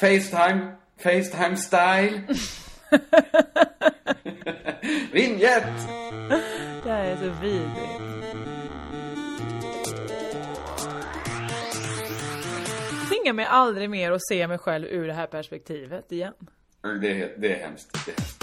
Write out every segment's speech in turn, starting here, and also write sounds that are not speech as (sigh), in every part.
Facetime, Facetime style. (laughs) Vinjett! Det här är så vidrigt. Tvinga mig aldrig mer att se mig själv ur det här perspektivet igen. Det det är hemskt. Det är hemskt.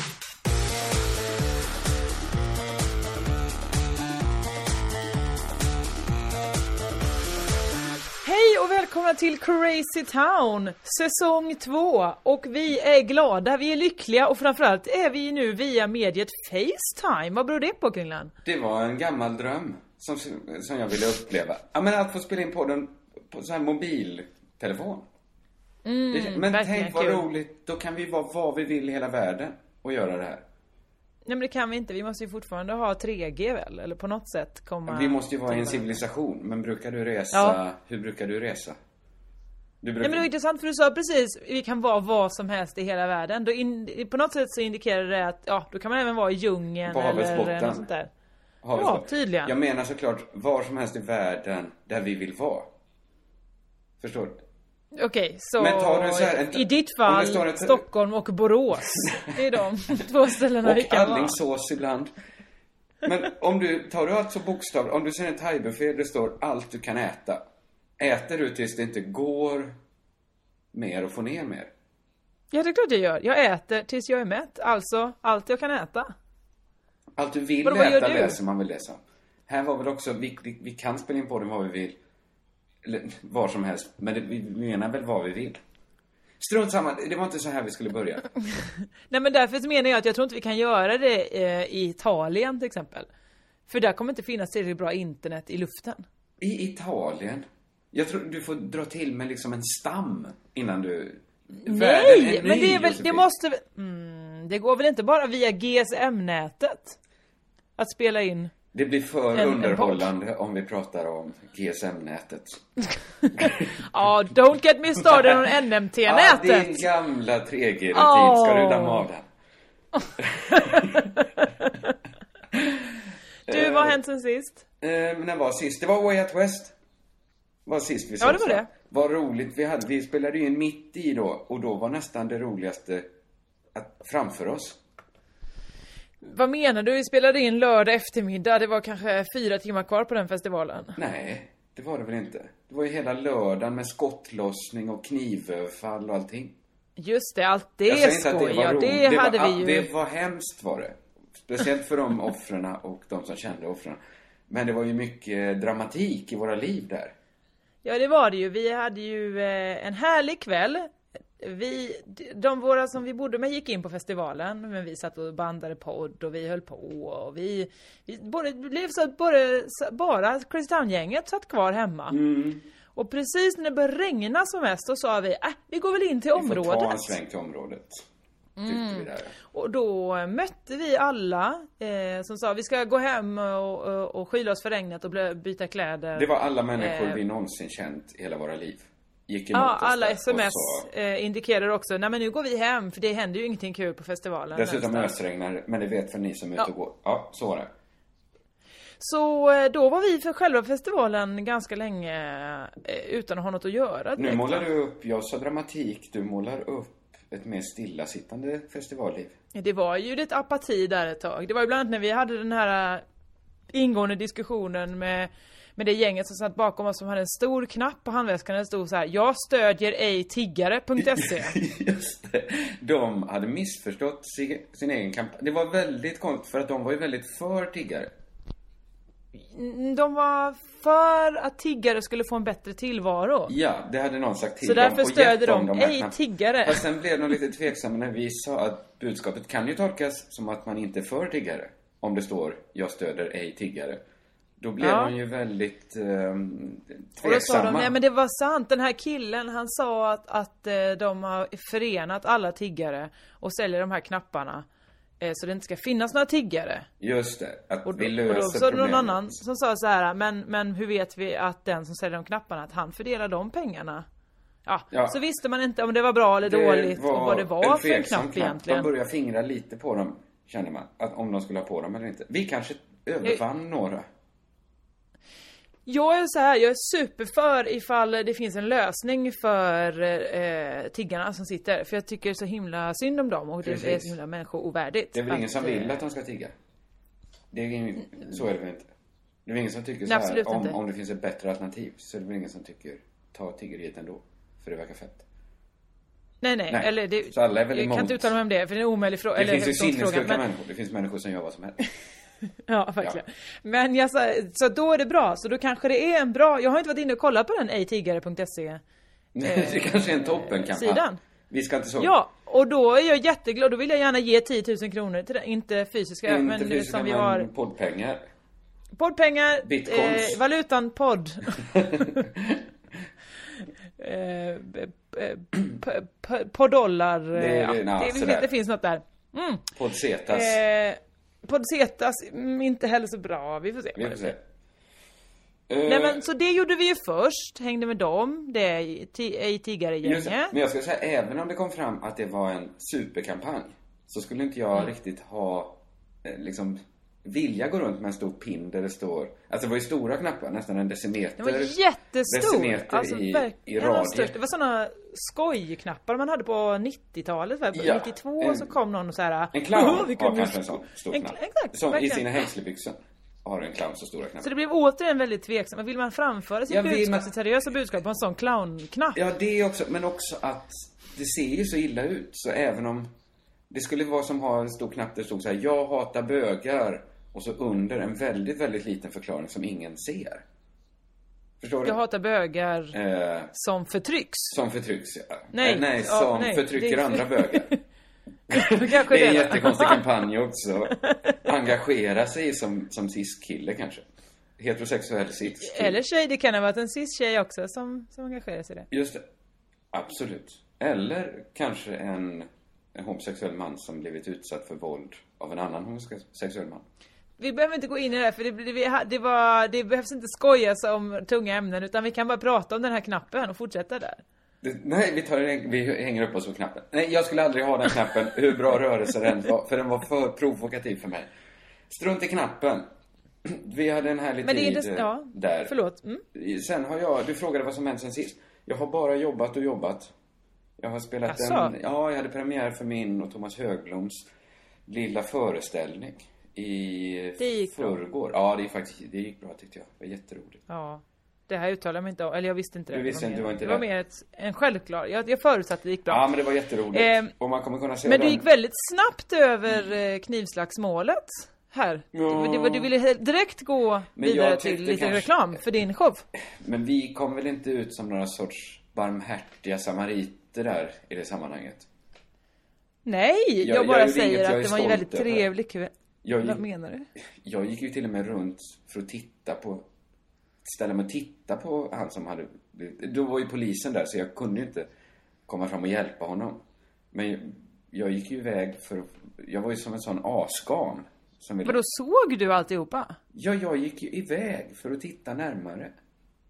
Hej och välkomna till Crazy Town, säsong 2. Och vi är glada, vi är lyckliga och framförallt är vi nu via mediet Facetime. Vad beror det på Kringlan? Det var en gammal dröm som, som jag ville uppleva. Ja, men att få spela in podden på sån här mobiltelefon. Mm, Det- men tänk vad kul. roligt. Då kan vi vara var vi vill i hela världen och göra det här. Nej men det kan vi inte, vi måste ju fortfarande ha 3G väl? Eller på något sätt komma... Vi måste ju vara i en civilisation. Men brukar du resa? Ja. Hur brukar du resa? Du Nej brukar... men det var intressant för du sa precis, vi kan vara vad som helst i hela världen. Då in, på något sätt så indikerar det att, ja, då kan man även vara i djungeln På eller något sånt där. Ja, tydligen. Jag menar såklart var som helst i världen där vi vill vara. Förstår du? Okej, så Men tar du så här i ditt det fall ett- Stockholm och Borås. Det är de (laughs) två ställena vi Och kan vara. Alingsås ibland. Men om du, tar du alltså bokstav, om du ser en thaibuffé det står allt du kan äta. Äter du tills det inte går mer och få ner mer? Ja det är klart jag gör. Jag äter tills jag är mätt. Alltså allt jag kan äta. Allt du vill Vadå, äta läser man väl det som. Här var väl också, vi, vi, vi kan spela in på den vad vi vill. Eller var som helst. Men det, vi menar väl vad vi vill. Strunt samma, det var inte så här vi skulle börja. (laughs) Nej men därför menar jag att jag tror inte vi kan göra det eh, i Italien till exempel. För där kommer inte finnas tillräckligt bra internet i luften. I Italien. Jag tror du får dra till med liksom en stam innan du... Nej! Men det är väl, det måste. Mm, det går väl inte bara via GSM-nätet? Att spela in? Det blir för En- en underhållande om vi pratar om GSM-nätet. (laughs) Ja, don't get me started on (laughs) Ah, NMT-nätet! din gamla 3G-rutin. Åh. Ska du damma av den? (laughs) Du, vad har hänt sen sist? Eh, när var sist? Det var Way Out West. Var sist vi Ja, det var det. va? Vad roligt vi hade. Vi spelade ju in mitt i då. Och då var nästan det roligaste att, framför oss. Vad menar du? Vi spelade in lördag eftermiddag. Det var kanske fyra timmar kvar på den festivalen. Nej, det var det väl inte. Det var ju hela lördagen med skottlossning och knivöverfall och allting. Just det, allt det Jag skoj. det Ja, roligt. det hade var, vi ju. Det var hemskt var det. Speciellt för de offren och de som kände offren. Men det var ju mycket dramatik i våra liv där. Ja, det var det ju. Vi hade ju eh, en härlig kväll. Vi, de våra som vi bodde med gick in på festivalen, men vi satt och bandade podd och vi höll på och vi, vi både, det blev så att både, bara Chris Town-gänget satt kvar hemma. Mm. Och precis när det började regna som mest, då sa vi, äh, vi går väl in till Vi får ta en området. sväng till området. Mm. vi. Och då mötte vi alla eh, som sa vi ska gå hem och, och, och skyla oss för regnet och byta kläder. Det var alla människor Eh, vi någonsin känt i hela våra liv. Gick emot Ja, alla sms sa, eh, indikerar också, nej men nu går vi hem för det händer ju ingenting kul på festivalen. Dessutom någonstans." ösregnar men det vet väl ni som är ute Ja. och går. Ja, så var det. Så eh, då var vi för själva festivalen ganska länge eh, utan att ha något att göra. Nu direkt, målar va? du upp, jag sa dramatik, du målar upp ett mer stillasittande festivalliv. Det var ju lite apati där ett tag. Det var ju bland annat när vi hade den här ingående diskussionen med med det gänget som satt bakom oss som hade en stor knapp på handväskan där det stod så här Jag stödjer ej tiggare.se (laughs) Just det. De hade missförstått sin, sin egen kampanj. Det var väldigt konstigt för att de var ju väldigt för tiggare. De var för att tiggare skulle få en bättre tillvaro. Ja, det hade någon sagt till Så dem därför och stöder de, "Ej, knapparna." tiggare. Fast sen blev de lite tveksamma när vi sa att budskapet kan ju tolkas som att man inte är för tiggare. Om det står jag stöder ej tiggare. Då blev Ja. de ju väldigt ehm, Och då sa tveksamma. de, nej men det var sant, den här killen han sa att, att eh, de har förenat alla tiggare och säljer de här knapparna. eh, Så det inte ska finnas några tiggare. Just det, att Och vi löser och då var det någon problemet. annan som sa så här, men, men hur vet vi att den som säljer de knapparna, att han fördelar de pengarna? Ja, Ja. så visste man inte om det var bra eller dåligt och vad det var för en knapp egentligen. De började fingra lite på dem, känner man. Att om de skulle ha på dem eller inte. Vi kanske övervann några. Jag är så här, jag är superför ifall det finns en lösning för eh, tiggarna som sitter. För jag tycker så himla synd om dem och det är Precis. så himla människoovärdigt. Det är väl ingen att, som eh, vill att de ska tigga? Det är ingen, så är det väl inte? Det är väl ingen som tycker så Nej, här, absolut om, inte. om det finns ett bättre alternativ så är det väl ingen som tycker ta tiggeriet ändå. För det verkar fett. Nej, nej, Nej. eller det, Så alla är väl jag kan emot. inte uttala mig om det för det är en omöjlig fråga. Det eller finns ju sinnessjuka människor. Det finns människor som gör vad som helst. (laughs) (laughs) Ja, verkligen. Men jag sa, så då är det bra. Så då kanske det är en bra, jag har inte varit inne och kollat på den ejtiggare.se det kanske är en toppenkampanj. sidan. Vi ska inte så. Ja, och då är jag jätteglad. Då vill jag gärna ge 10 000 kronor till det. Inte fysiska, inte men fysiska, som vi men har. poddpengar. Poddpengar, Bitcoins. eh, valutan podd. (laughs) eh, p- p- p- Poddollar, Det eh, ja, det, sådär. det finns något där. Poddsetas. Eh, Poddsetas, mm, inte heller så bra. Vi får se. Vi får se. Nej Eh, men så det gjorde vi ju först, hängde med dem, det är i det. Men jag ska säga, även om det kom fram att det var en superkampanj så skulle inte jag Mm. riktigt ha, eh, liksom, vilja gå runt med en stor pin där det står, alltså det var ju stora knappar, nästan en decimeter. Den var jättestor! decimeter Alltså i, i radie. Det var såna skojknappar man hade på 90-talet, va? Ja, 92 en- så kom någon och så här. En clown (laughs) "Åh, vilken har kanske en mus-" sån stor En- knapp. Exakt, Som i verkligen. sina hängslebyxor har en clown så stora Så knappar. det blev återigen väldigt tveksamt. Vill man framföra sitt vill, budskap, men- sitt seriösa budskap på en sån clownknapp? Ja, det också, men också att det ser ju så illa ut. Så även om det skulle vara som att ha en stor knapp där det stod så här, jag hatar bögar. Och så under en väldigt, väldigt liten förklaring som ingen ser. Förstår du? Jag hatar bögar Eh, som förtrycks. som förtrycks, ja. Nej, Eh, nej, ja, som nej, förtrycker det andra bögar. (laughs) Det är en jättekonstig (laughs) kampanj också. Engagera sig som, som cis-kille kanske. Heterosexuell cis-kille. Eller tjej, det kan ha varit en cis-tjej också som, som engagerar sig i det. Just det. Absolut. Eller kanske en, en homosexuell man som blivit utsatt för våld av en annan homosexuell man. Vi behöver inte gå in i det här för det, det, det, var, det behövs inte skojas om tunga ämnen utan vi kan bara prata om den här knappen och fortsätta där. Det, nej, vi, tar vi hänger upp oss på knappen. Nej, jag skulle aldrig ha den knappen, hur bra rörelse den var, för den var för provokativ för mig. Strunt i knappen. Vi hade en härlig Men det är tid inte, eh, ja, där. förlåt. Mm. Sen har jag, du frågade vad som hänt sen sist. Jag har bara jobbat och jobbat. Jag har spelat Asså? en, ja, jag hade premiär för min och Thomas Högbloms lilla föreställning i Det gick bra. förrgår. Ja, det gick faktiskt, det gick bra tyckte jag. Det var jätteroligt. Ja. Det här uttalar jag mig inte om, eller jag visste inte det. Du Det visste var inte, du var inte Det var mer ett, en självklar, jag, jag förutsatte det gick bra. Ja, men det var jätteroligt. Ehm, och man kommer kunna se Men du den. gick väldigt snabbt över eh, knivslagsmålet här. Ja. Du, du, du ville direkt gå Men vidare jag till lite kanske- reklam för din show. Men vi kom väl inte ut som några sorts barmhärtiga samariter där i det sammanhanget. Nej, jag, Jag- jag bara gjorde säger inget jag är att det var en väldigt trevlig kväll. Jag Vad gick, menar du? jag gick ju till och med runt för att titta på, ställa mig och titta på han som hade blivit, då var ju polisen där så jag kunde ju inte komma fram och hjälpa honom. Men jag, jag gick ju iväg för, jag var ju som en sån asgam. Som ville, Vadå, såg du alltihopa? Ja, jag gick ju iväg för att titta närmare.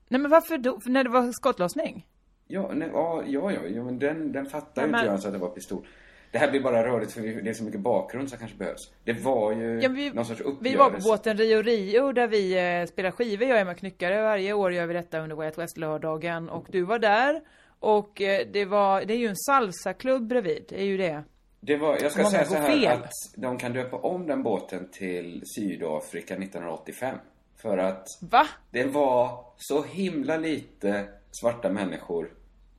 Nej men varför då? För när det var skottlossning? Ja, nej, ja, ja, ja, men den, den fattar ju inte men- jag ens att det var pistol. Det här blir bara rörigt för vi- det är så mycket bakgrund som kanske behövs. Det var ju Ja, vi, någon sorts uppgörelse. vi var på båten Rio Rio där vi eh, spelar skivor, jag och Emma Knyckare. Varje år gör vi detta under Way Out West-lördagen. Och du var där. Och eh, det var, det är ju en salsaklubb bredvid, det är ju det. Det var, jag ska Många säga så här fel. att de kan döpa om den båten till Sydafrika 1985. För att Va? det var så himla lite svarta människor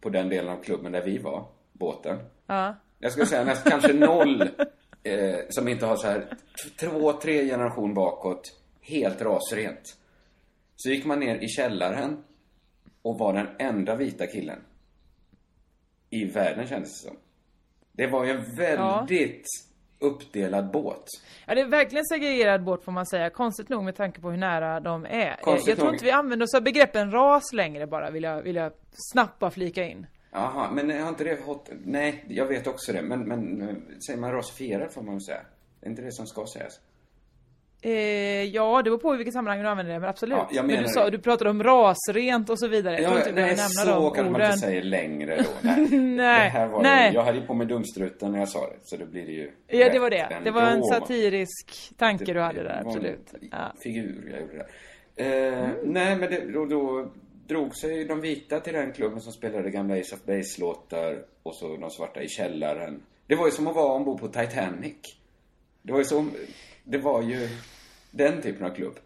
på den delen av klubben där vi var, båten. Ja. Jag skulle säga nästan kanske noll eh, som inte har så här två, tre generation bakåt, helt rasrent. Så gick man ner i källaren och var den enda vita killen i världen kändes det som. Det var ju en väldigt uppdelad båt. Ja, det är verkligen segregerad båt får man säga. Konstigt nog med tanke på hur nära de är. Konstigt jag tror nog. inte vi använder oss av begreppen ras längre bara, vill jag, vill jag snabbt bara flika in. Jaha, men har inte det fått... Nej, jag vet också det. Men, men eh, säger man rasifierad får man väl säga. Det är inte det som ska sägas. Eh, ja, det beror på i vilket sammanhang du använder det, men absolut. Ja, men du sa, det. du pratade om rasrent och så vidare. Jag tror Ja, inte vi nej, nämna så kanske man inte säger längre då. (laughs) Nej. Nej, det här var nej. Ju, jag hade ju på mig dumstruten när jag sa det, så då blir det ju Ja, det var det. Det var en satirisk tanke du hade Det där, var en absolut. Ja. Figur jag gjorde där. Eh, Nej, men det, då, då drog sig de vita till den klubben som spelade gamla Ace of Base-låtar och så de svarta i källaren. Det var ju som att vara ombord på Titanic. Det var ju som... Det var ju den typen av klubb.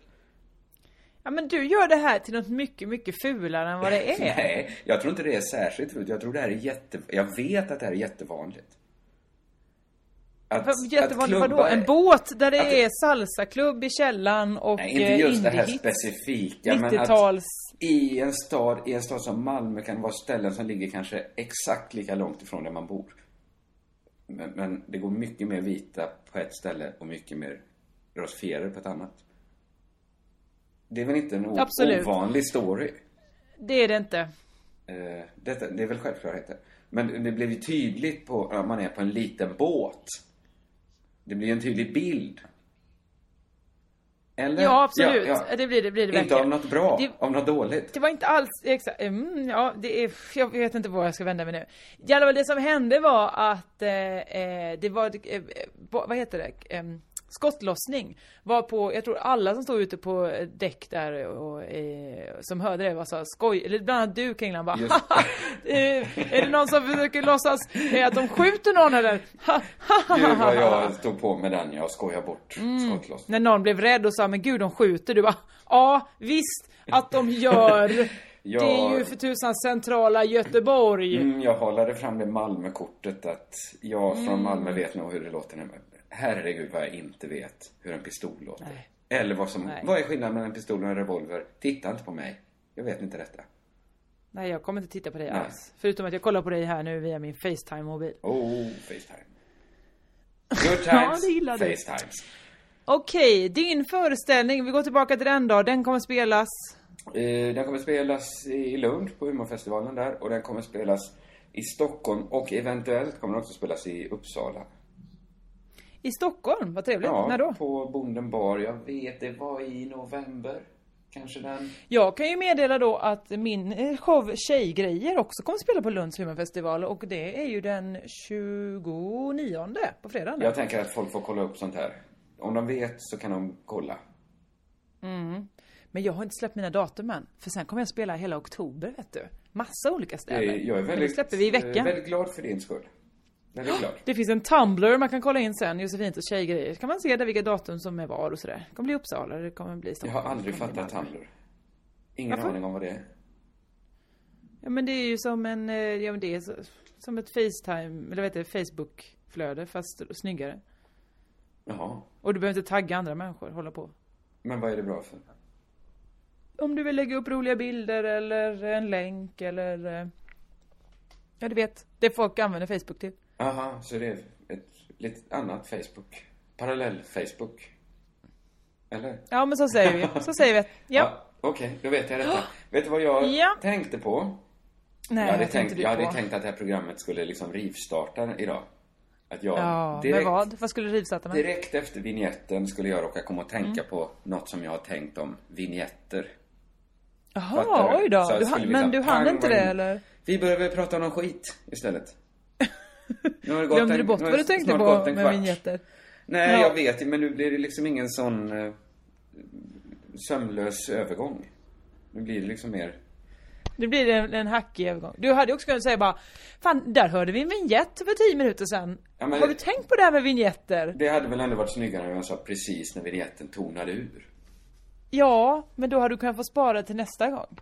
ja, men du gör det här till något mycket, mycket fulare än vad det (laughs) är. Nej, jag tror inte det är särskilt fult. Jag tror det här är jätte... Jag vet att det här är jättevanligt. Att, Jättevanligt vadå? En båt där det att- är salsaklubb i källaren och Nej, inte eh, just det här specifika, men att 90-tals... i en stad, i en stad som Malmö kan det vara ställen som ligger kanske exakt lika långt ifrån där man bor. Men, men det går mycket mer vita på ett ställe och mycket mer rasifierade på ett annat. Det är väl inte en Absolut. ovanlig story? Det är det inte. Eh, detta, det är väl självklarheter. Men det blev ju tydligt på, om man är på en liten båt. Det blir en tydlig bild. Eller? Ja, absolut. Ja, ja. Det blir det, blir det Inte verkligen. av något bra, Det- av något dåligt. Det var inte alls exakt, mm, ja det är, jag vet inte var jag ska vända mig nu. I alla fall det som hände var att eh, eh, det var, eh, vad vad heter det, eh, skottlossning var på, jag tror alla som stod ute på däck där och eh, som hörde det var så skoj, eller bland annat du Kringlan bara "Haha, (laughs) eh, Är det någon som försöker låtsas eh, att de skjuter någon eller? (laughs) Gud vad ha." jag stod på med den, jag skojar bort Mm. skottlossning. När någon blev rädd och sa men gud de skjuter, du bara ja visst att de gör (laughs) Ja. Det är ju för tusan centrala Göteborg. Mm, jag hållade fram det Malmökortet att jag från Malmö vet nog hur det låter. man- Herregud vad jag inte vet hur en pistol låter. Nej. Eller vad som, Nej. vad är skillnaden mellan en pistol och en revolver? Titta inte på mig. Jag vet inte detta. Nej jag kommer inte titta på dig Nej. alls. Förutom att jag kollar på dig här nu via min Facetime-mobil. Oh, Facetime. (laughs) Good Ja, times, det gillar. Facetimes. Okej, din föreställning, vi går tillbaka till den då. Den kommer spelas Eh, den kommer spelas i Lund på Umeåfestivalen där och den kommer spelas i Stockholm och eventuellt kommer den också spelas i Uppsala. I Stockholm. Vad trevligt. Ja, När då? på Bonden bar. Jag vet, det var i november. Kanske den. Jag kan ju meddela då att min eh, show Tjejgrejer också kommer spela på Lunds humorfestival och det är ju den 29 på fredag. Jag tänker att folk får kolla upp sånt här. Om de vet så kan de kolla. Men jag har inte släppt mina datum än. För sen kommer jag spela hela oktober vet du. Massa olika ställen. Eh, Jag är Men det väldigt, släpper vi i eh, veckan. väldigt glad för din skull. Väldigt glad. Det finns en Tumblr man kan kolla in sen, Josefint och tjejgrejer. Så kan man se där vilka datum som är var och sådär. Det kommer bli Uppsala, det kommer bli Jag Stockholm. har aldrig det fattat. Tumblr. Ingen Varför? aning om vad det är. Ja men det är ju som en, eh, ja men det är så, som ett Facetime, eller vad heter det, Facebook-flöde fast snyggare. Jaha. Och du behöver inte tagga andra människor, hålla på. Men vad är det bra för? Om du vill lägga upp roliga bilder eller en länk eller... eh, Ja du vet, det folk använder Facebook till. Aha, så det är ett lite annat Facebook. Parallell-Facebook. Eller? Ja men så säger vi, så säger vi. (laughs) Ja. Okej, då vet jag detta. (gasps) vet du vad jag Ja. tänkte på? Nej, jag hade, tänkte tänkt, jag hade på? tänkt att det här programmet skulle liksom rivstarta idag. Att jag Ja, direkt, med vad? Vad skulle du rivstarta med? direkt efter vignetten skulle jag råka komma och tänka Mm. på något som jag har tänkt om vignetter. Jaha, oj då. Du, men du hann inte det eller? Vi började prata om någon skit istället. Nu har det gått Glömde du bort nu vad det du tänkte på med kvart. vignetter? Nej, Ja. jag vet men nu blir det liksom ingen sån eh, sömlös övergång. Nu blir det liksom mer... Det blir en, en hackig övergång. Du hade också kunnat säga bara Fan, där hörde vi en vignett för tio minuter sedan. Ja, Har du tänkt på det här med vignetter? Det hade väl ändå varit snyggare om jag sa precis när vignetten tonade ur. Ja, men då har du kunnat få spara till nästa gång.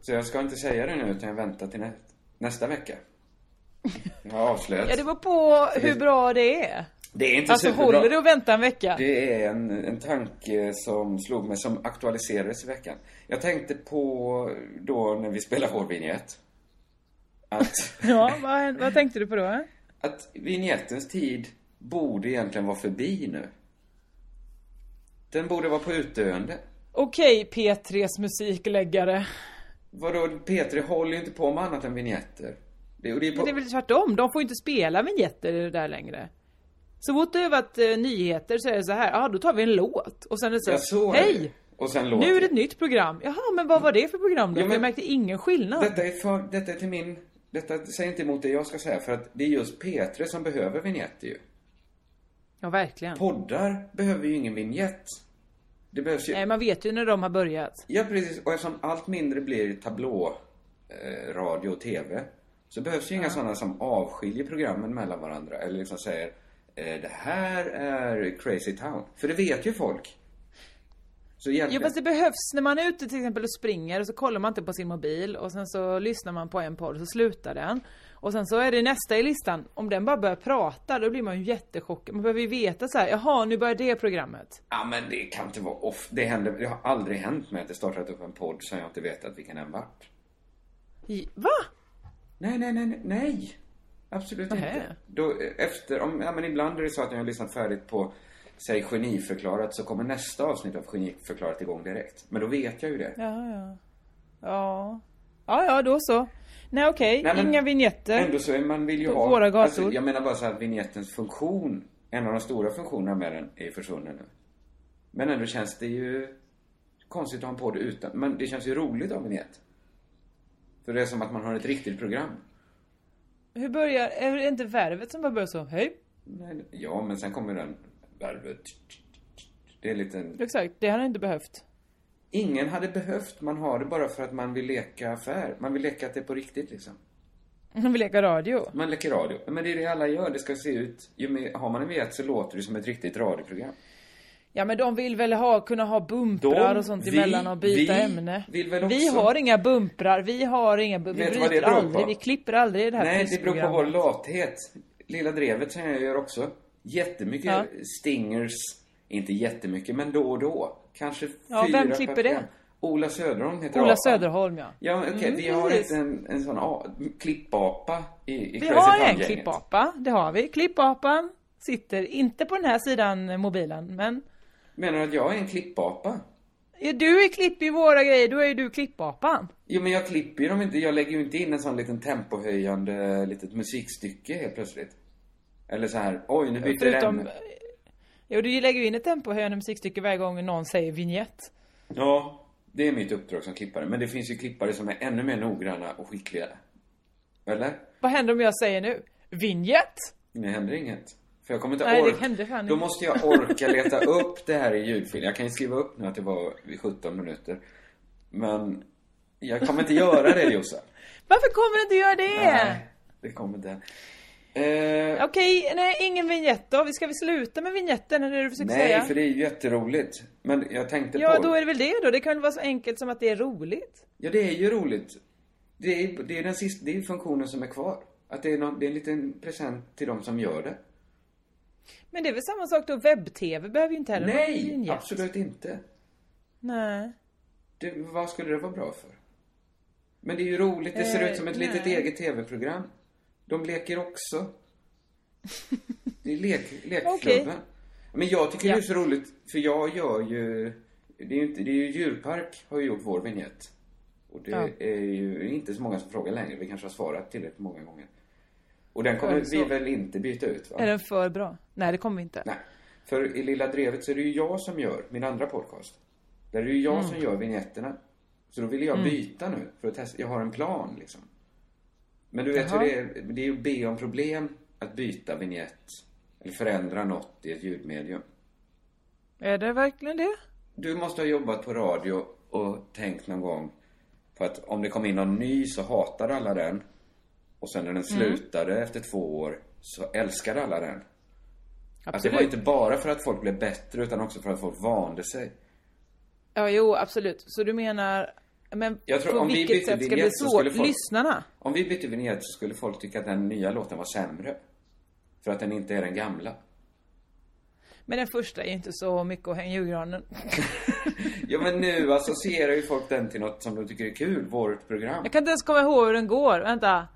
Så jag ska inte säga det nu utan jag väntar till nä nästa vecka. Avslöjat. Ja, det var på hur bra det är. Det är inte Alltså superbra. håller det att vänta en vecka? Det är en, en tanke som slog mig, som aktualiserades i veckan. Jag tänkte på då när vi spelade vår vignett. Att, (laughs) Ja, vad, vad tänkte du på då? att vignettens tid borde egentligen vara förbi nu. Den borde vara på utdöende. Okej, P3s musikläggare. Vadå, P3 håller ju inte på med annat än vignetter. Det, och det är på, det är väl tvärtom, de får inte spela vignetter där längre. Så fort det har varit eh, nyheter så är det så här, ja då tar vi en låt. Och sen är det så, såg det. hej! Och sen låter Nu är det ett nytt program. Jaha, men vad var det för program då? Ja, men- jag märkte ingen skillnad. Detta är, för, detta är till min... Detta säger inte emot det jag ska säga, för att det är just P3 som behöver vignetter ju. Ja, verkligen. Poddar behöver ju ingen vignett. Det behövs ju... Nej, man vet ju när de har börjat. Ja, precis. Och eftersom allt mindre blir tablå, eh, radio och TV, så behövs ju inga sådana som avskiljer programmen mellan varandra. Eller liksom säger, eh, det här är Crazy Town. För det vet ju folk. Så Jo egentligen... fast det behövs när man är ute till exempel och springer och så kollar man inte på sin mobil och sen så lyssnar man på en podd och så slutar den. Och sen så är det nästa i listan, om den bara börjar prata då blir man ju jättechockad. Man behöver ju veta så här, jaha nu börjar det programmet. Ja, men det kan inte vara off. Det, händer, det har aldrig hänt mig att det startat upp en podd som jag inte vetat vilken den vart. Va? Nej, nej, nej, nej. Absolut Nähä. inte. Då, efter, om, ja men ibland är det så att när jag har lyssnat färdigt på, säg geniförklarat, så kommer nästa avsnitt av geniförklarat igång direkt. Men då vet jag ju det. Ja, ja. Ja. Ja, ja, då så. Nej okej, men inga vignetter. Ändå så är man vill ju På ha... våra gator. Alltså, jag menar bara så här, vignettens funktion, en av de stora funktionerna med den, är försvunnen nu. Men ändå känns det ju konstigt att ha en podd utan, men det känns ju roligt att ha vignett. För det är som att man har ett riktigt program. Hur börjar, är det inte värvet som bara börjar så? Hej? Nej, Ja, men sen kommer den värvet. Det är lite... Exakt, det har han inte behövt. Ingen hade behövt, man har det bara för att man vill leka affär. Man vill leka att det är på riktigt liksom. Han vill leka radio. Man leker radio. Men det är det alla gör, det ska se ut... Ju mer, har man en vignett så låter det som ett riktigt radioprogram. Ja men de vill väl ha, kunna ha bumprar De- och sånt vi- emellan och byta vi ämne. vill väl Vi också- har inga bumprar, vi har inga bumprar. Vi bryter aldrig, på? vi klipper aldrig i det här Nej, det beror på vår lathet. Lilla drevet som jag gör också. Jättemycket Ja. stingers. Inte jättemycket, men då och då. Kanske Ja, fyra vem per klipper det? Ola Söderholm heter Ola apan. Söderholm ja. Ja, okej, Mm, vi har inte en, en sån a, klippapa i, i Vi har en klippapa, det har vi. Klippapan sitter inte på den här sidan mobilen, men Menar du att jag är en klippapa? Ja, du är klipp i våra grejer, då är ju du klippapan. Jo, men jag klipper ju dem inte. Jag lägger ju inte in en sån liten tempohöjande litet musikstycke helt plötsligt. Eller så här, oj, nu byter Förutom... ämne. Jo, du lägger ju in ett tempohöjande musikstycke varje gång någon säger vignett. Ja, det är mitt uppdrag som klippare. Men det finns ju klippare som är ännu mer noggranna och skickliga. Eller? Vad händer om jag säger nu? Vignett? Det händer inget. För jag kommer inte Nej, det orka. händer fan Då inte. måste jag orka leta upp det här i ljudfil. Jag kan ju skriva upp nu att det var vid 17 minuter. Men jag kommer inte göra det, Jossan. (laughs) Varför kommer du inte göra det? Nej, det kommer inte. Eh, Okej, nej, ingen vignett då. Vi Ska vi sluta med vignetten, är det du försöker nej, säga? för det är ju jätteroligt. Men jag tänkte Ja, på... då är det väl det då. Det kan väl vara så enkelt som att det är roligt. Ja, det är ju roligt. Det är, det är den sista, det är funktionen som är kvar. Att det är, någon, det är en liten present till de som gör det. Men det är väl samma sak då, webb-tv behöver ju inte heller Nej, vignett. absolut inte. Nej. Det, vad skulle det vara bra för? Men det är ju roligt, det ser Eh, ut som ett nej. litet eget tv-program. De leker också. (laughs) Det är lek, lekklubben. Okej. Men jag tycker Ja. det är så roligt, för jag gör ju... Det är ju inte, det är ju Djurpark har ju gjort vår vignett. Och det Ja. är ju inte så många som frågar längre. Vi kanske har svarat tillräckligt många gånger. Och den kommer vi väl inte byta ut va? Är den för bra? Nej, det kommer vi inte. Nej. För i Lilla Drevet så är det ju jag som gör min andra podcast. Där är det ju jag Mm. som gör vigneetterna. Så då ville jag byta nu för att testa. Jag har en plan liksom. Men du vet Jaha. hur det är. Det är ju be om problem att byta vignett. Eller förändra något i ett ljudmedium. Är det verkligen det? Du måste ha jobbat på radio och tänkt någon gång på att om det kom in någon ny så hatade alla den. Och sen när den Mm. slutade efter två år så älskade alla den. Att det Absolut. var inte bara för att folk blev bättre utan också för att folk vande sig. Ja, jo, absolut. Så du menar, men Jag tror på om vi vilket bytte sätt ska det bli svårt? folk- Lyssnarna? Om vi bytte vignett så skulle folk tycka att den nya låten var sämre. För att den inte är den gamla. Men den första är inte så mycket att hänga i julgranen. (laughs) Ja men nu associerar ju folk den till något som de tycker är kul, vårt program. Jag kan inte ens komma ihåg hur den går. Vänta.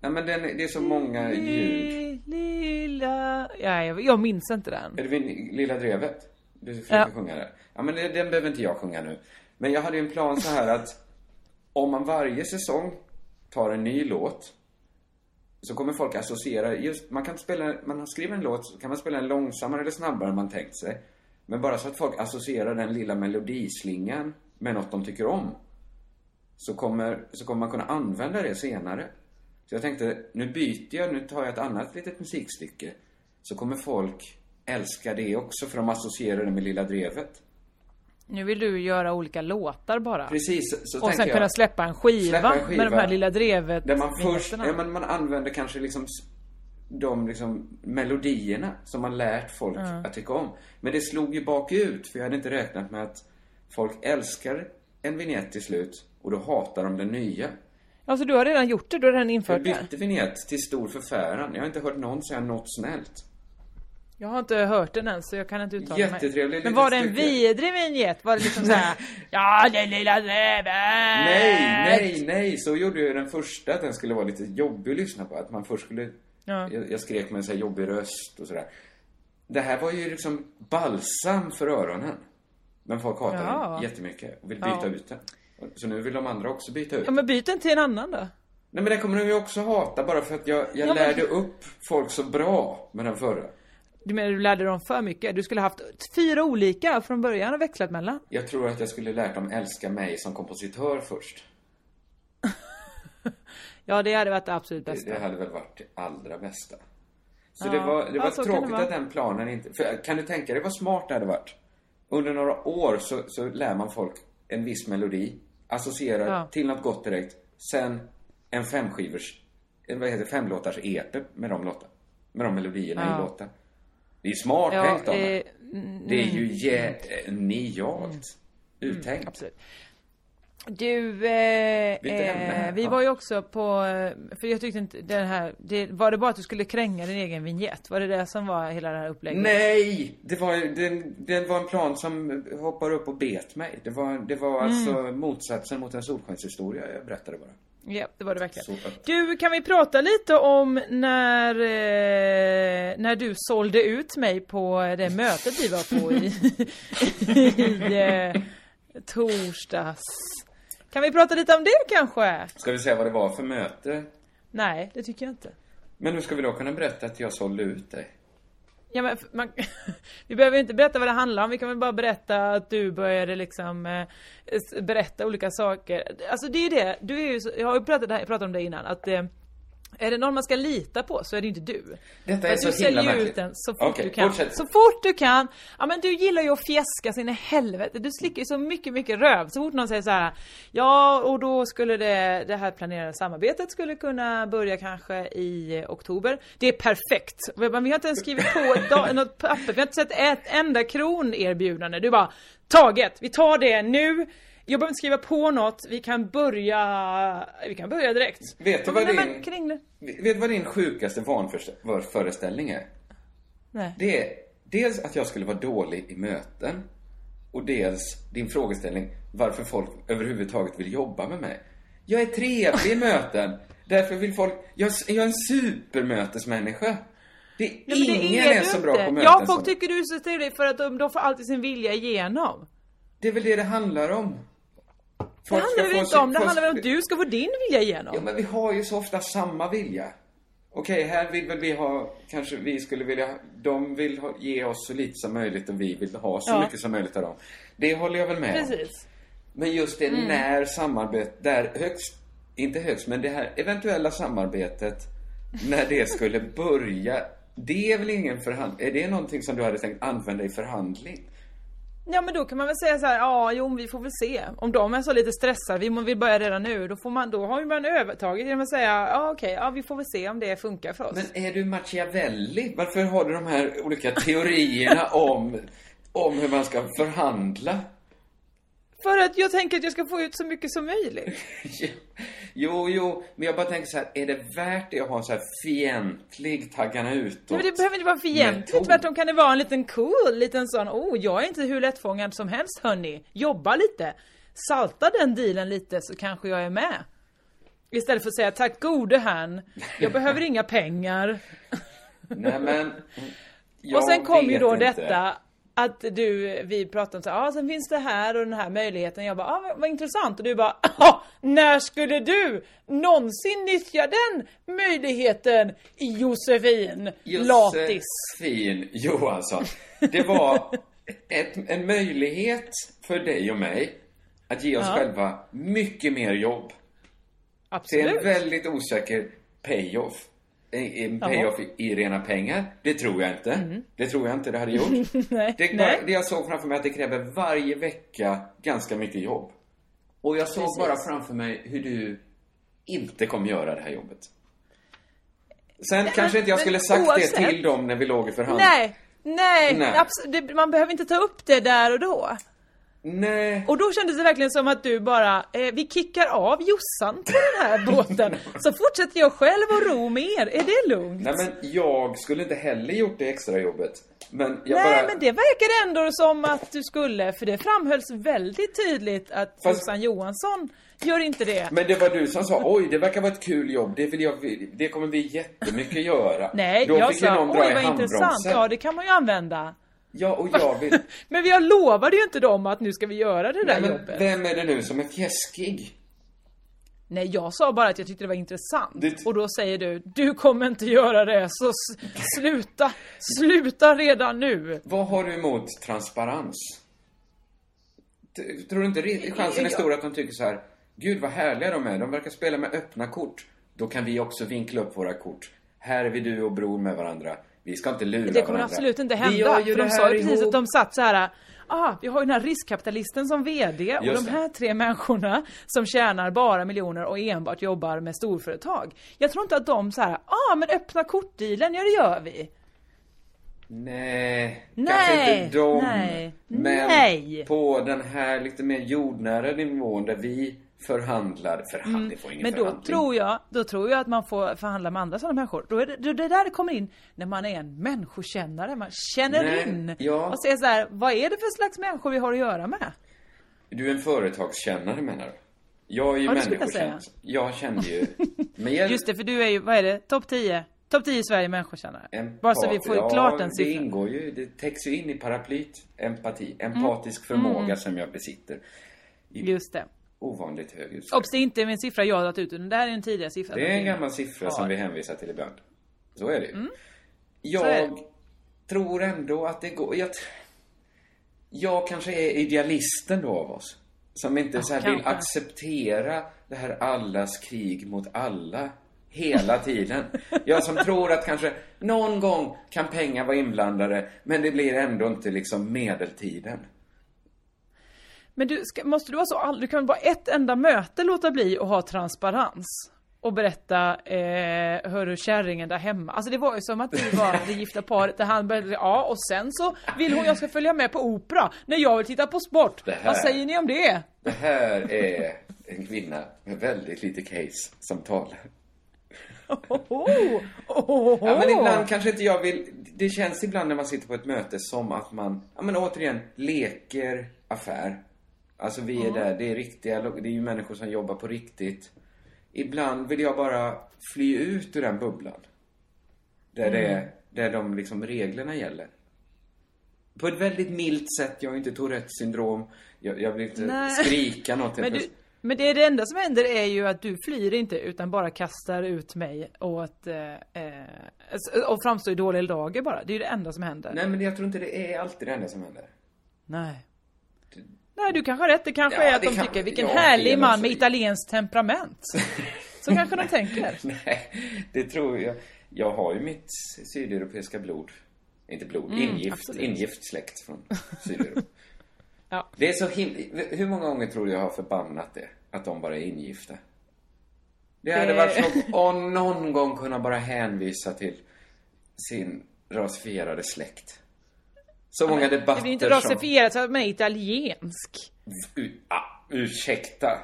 Ja men den, det är så många ljud. Lilla... Ja, jag, jag minns inte den. Är det vid Lilla Drevet? Du försöker Ja. sjunga där. Ja men det, den behöver inte jag sjunga nu. Men jag hade ju en plan så här att om man varje säsong tar en ny låt så kommer folk associera, just, man kan spela, man skriver en låt så kan man spela en långsammare eller snabbare än man tänkt sig. Men bara så att folk associerar den lilla melodislingan med något de tycker om. Så kommer, så kommer man kunna använda det senare. Så jag tänkte, nu byter jag, nu tar jag ett annat litet musikstycke. Så kommer folk älska det också för de associerar det med Lilla Drevet. Nu vill du göra olika låtar bara. Precis, så Och sen jag. kunna släppa en skiva, Släppa en skiva med de här lilla drevet Där man först, ja, men man använder kanske liksom de liksom melodierna som man lärt folk att tycka om. Men det slog ju bakut, för jag hade inte räknat med att folk älskar en vignett till slut och då hatar de den nya. Alltså du har redan gjort det, du har redan Jag infört det. bytte vignett till stor förfäran. Jag har inte hört någon säga något snällt. Jag har inte hört den än så jag kan inte uttala mig. Jättetrevlig Men var det en stycke. vidrig vignett? Var det liksom såhär, (laughs) ja den lilla drevet? Nej, nej, nej! Så gjorde jag den första, att den skulle vara lite jobbig att lyssna på. Att man först skulle... Ja. Jag, jag skrek med en så här jobbig röst och sådär. Det här var ju liksom balsam för öronen. Men folk hatar Ja. den jättemycket och vill byta Ja. ut den. Så nu vill de andra också byta ut. Ja men byt den till en annan då. Nej men den kommer de ju också hata bara för att jag, jag Ja, men- lärde upp folk så bra med den förra. Du menar du lärde dem för mycket? Du skulle haft fyra olika från början och växlat mellan? Jag tror att jag skulle lärt dem älska mig som kompositör först. (laughs) Ja det hade varit det absolut Det, bästa. det hade väl varit det allra bästa. Så Ja. det var, det Ja, var kan tråkigt det att den planen inte... För kan du tänka dig vad smart det hade varit? Under några år så, så lär man folk en viss melodi, associerar Ja. till något gott direkt. Sen en femskivers, en, vad heter femlåtars EP med de låtarna. Med de melodierna Ja. i låten. Det är smart Ja, tänkt av eh. Det är ju genialt uttänkt. Absolut. Du, eh, eh, vi var ju också på, eh, för jag tyckte inte den här, det, var det bara att du skulle kränga din egen vignett? Var det det som var hela det här upplägget? Nej! Det var, den, den var en plan som hoppar upp och bet mig. Det var, det var Mm. alltså motsatsen mot en solskenshistoria jag berättade bara. Ja, det var det verkligen. Du, kan vi prata lite om när, eh, när du sålde ut mig på det mötet vi var på i, (laughs) i eh, torsdags? Kan vi prata lite om det kanske? Ska vi säga vad det var för möte? Nej, det tycker jag inte. Men hur ska vi då kunna berätta att jag sålde ut dig? Ja, men man, (laughs) vi behöver inte berätta vad det handlar om, vi kan väl bara berätta att du började liksom eh, berätta olika saker. Alltså det är ju det, du är ju så, jag har ju pratat, pratat om det innan, att eh, är det någon man ska lita på så är det inte du. Detta är så du himla ut märkligt. den så fort Okej, du kan. fortsätt. Så fort du kan. Ja men du gillar ju att fjäska sin helvete. Du slickar ju så mycket, mycket röv. Så fort någon säger så här. Ja och då skulle det, det här planerade samarbetet skulle kunna börja kanske i oktober. Det är perfekt. Men vi har inte ens skrivit på (laughs) något papper. Vi har inte sett ett enda kronerbjudande. Du bara, taget. Vi tar det nu. Jag behöver inte skriva på något. Vi kan börja, vi kan börja direkt. Vet du vad Nej, din- men kring. Vet du vad din sjukaste vanföreställning är? Nej. Det är dels att jag skulle vara dålig i möten och dels din frågeställning varför folk överhuvudtaget vill jobba med mig. Jag är trevlig i (laughs) möten. Därför vill folk... Jag, jag är en supermötesmänniska. Det är Ja, men det ingen är är så bra på möten Ja, folk som... tycker du är så trevlig för att de, de får alltid sin vilja igenom. Det är väl det det handlar om. Det handlar väl inte sin- om, det handlar väl om att du ska få din vilja igenom. Ja, men vi har ju så ofta samma vilja. Okej, här vill väl vi ha, kanske vi skulle vilja, de vill ha, ge oss så lite som möjligt och vi vill ha så Ja. mycket som möjligt av dem. Det håller jag väl med om. Precis. Men just det Mm. när samarbete, där högst, inte högst, men det här eventuella samarbetet, när det (laughs) skulle börja, det är väl ingen förhandling, är det någonting som du hade tänkt använda i förhandling? Ja men då kan man väl säga så här, ja jo vi får väl se. Om de är så lite stressade, vi vill börja redan nu, då får man, då har ju man övertaget genom att säga, ja okej, ja vi får väl se om det funkar för oss. Men är du Machiavelli? Varför har du de här olika teorierna om, om hur man ska förhandla? För att jag tänker att jag ska få ut så mycket som möjligt. (laughs) Jo, jo, men jag bara tänker så här, är det värt det att ha en så här fientlig taggarna utåt? Men det behöver inte vara fientligt, tvärtom kan det vara en liten cool, liten sån, oh jag är inte hur lättfångad som helst hörni. Jobba lite. Salta den dealen lite så kanske jag är med. Istället för att säga tack gode herrn, jag behöver (laughs) inga pengar. Nej, men... och sen jag kom ju då inte. detta att du, vi pratade om så ja ah, sen finns det här och den här möjligheten. Jag bara, ah, vad, vad intressant. Och du bara, (laughs) ah, när skulle du någonsin nyttja den möjligheten Josefin Latis? Josefin Johansson. Det var ett, en möjlighet för dig och mig att ge oss Ja. själva mycket mer jobb. Till en Absolut. väldigt osäker payoff. En, en payoff i, i rena pengar. Det tror jag inte. Det tror jag inte det hade gjort. Mm. (laughs) Nej, det, nej. det jag såg framför mig att det kräver varje vecka ganska mycket jobb. Och jag såg Precis. bara framför mig hur du inte kommer göra det här jobbet. Sen kanske inte jag men skulle sagt oavsett- det till dem när vi låg i förhandling. Nej, nej, Nej. det, man behöver inte ta upp det där och då. Nej. Och då kändes det verkligen som att du bara, eh, vi kickar av Jossan på den här (laughs) båten. Så fortsätter jag själv att ro med er. Är det lugnt? Nej men jag skulle inte heller gjort det extra jobbet. Men jag Nej, bara... men det verkar ändå som att du skulle, för det framhölls väldigt tydligt att Fast- Jossan Johansson gör inte det. Men det var du som sa, oj det verkar vara ett kul jobb, det, vill jag, det kommer vi jättemycket göra. Nej, Då jag fick sa, någon dra oj vad intressant, ja det kan man ju använda. Ja, och jag vill... (laughs) Men jag lovade ju inte dem att nu ska vi göra det där Nej, men jobbet. vem är det nu som är fjäskig? Nej, jag sa bara att jag tyckte det var intressant. Det- Och då säger du, du kommer inte göra det, så sluta, sluta redan nu. Vad har du emot transparens? Tror du inte chansen är stor att de tycker så här, gud vad härliga de är, de verkar spela med öppna kort. Då kan vi också vinkla upp våra kort. Här är vi du och bror med varandra. Vi ska inte lura Det kommer varandra. absolut inte hända. För de sa ju precis ihop. att de satt så här. Ah, vi har ju den här riskkapitalisten som VD och Just de här tre människorna som tjänar bara miljoner och enbart jobbar med storföretag. Jag tror inte att de så här, ah men öppna kortdealen, ja det gör vi. Nej, Nej, kanske inte de. nej, men nej. på den här lite mer jordnära nivån där vi förhandlar. Förhandling får ingen Mm, Men då förhandling. tror jag, då tror jag att man får förhandla med andra sådana människor. Då är det, då det där det kommer in när man är en människokännare. Man känner Nej, in ja. och säger så här, vad är det för slags människor vi har att göra med? Du är en företagskännare menar du? Jag är ju Ja, det jag människokännare. Jag kände ju... (laughs) Med hjälp Just det, för du är ju, vad är det, topp 10? Topp 10 i Sverige människokännare. Empat- Bara så vi får ja, klart den det siffran. ingår ju, det täcks ju in i paraplyt. Empati, Mm. empatisk förmåga som jag besitter. Just det. Ovanligt hög utsträckning. Obs, det är inte en siffra jag har tagit ut, utan det här är en tidigare siffra. Det är en som gammal siffra som Ja. vi hänvisar till ibland. Så är det ju. Så är Jag det. tror ändå att det går... Jag, jag kanske är idealisten då av oss. Som inte så här vill acceptera det här allas krig mot alla hela tiden. Jag som tror att kanske någon gång kan pengar vara inblandade, men det blir ändå inte liksom medeltiden. Men du, ska, måste du vara så all... Du kan bara ett enda möte låta bli att ha transparens? Och berätta, eh, hörru kärringen där hemma. Alltså det var ju som att du var det gifta paret där han började, ja och sen så vill hon jag ska följa med på opera när jag vill titta på sport. Här- Vad säger ni om det? Det här är en kvinna med väldigt lite case som talar. Oh, oh, Ja, men ibland kanske inte jag vill... Det känns ibland när man sitter på ett möte som att man, ja men återigen, leker affär. Alltså vi är där, det är riktiga, det är ju människor som jobbar på riktigt. Ibland vill jag bara fly ut ur den bubblan. Där det är, där de liksom reglerna gäller. På ett väldigt milt sätt, jag har inte Tourettes syndrom. Jag, jag vill inte Nej. skrika något. (laughs) Men, du, men det, det enda som händer är ju att du flyr inte utan bara kastar ut mig åt, eh, eh, och framstår i dålig dager bara. Det är ju det enda som händer. Nej men jag tror inte det är alltid det enda som händer. Nej. Nej, du kanske har rätt. Det kanske Ja, är att de kan- tycker vilken ja, härlig man med italienskt temperament. (laughs) Så kanske de tänker. (laughs) Nej, det tror jag. Jag har ju mitt sydeuropeiska blod. Inte blod, ingift, Mm, absolut. ingift släkt från Sydeuropa. (laughs) Ja. Det är så him- Hur många gånger tror du jag har förbannat det? Att de bara är ingifta? Det hade varit så att någon gång kunna bara hänvisa till sin rasifierade släkt. Så många Det debatter blir inte som... rasifierat så att man är italiensk. U- ah, ursäkta.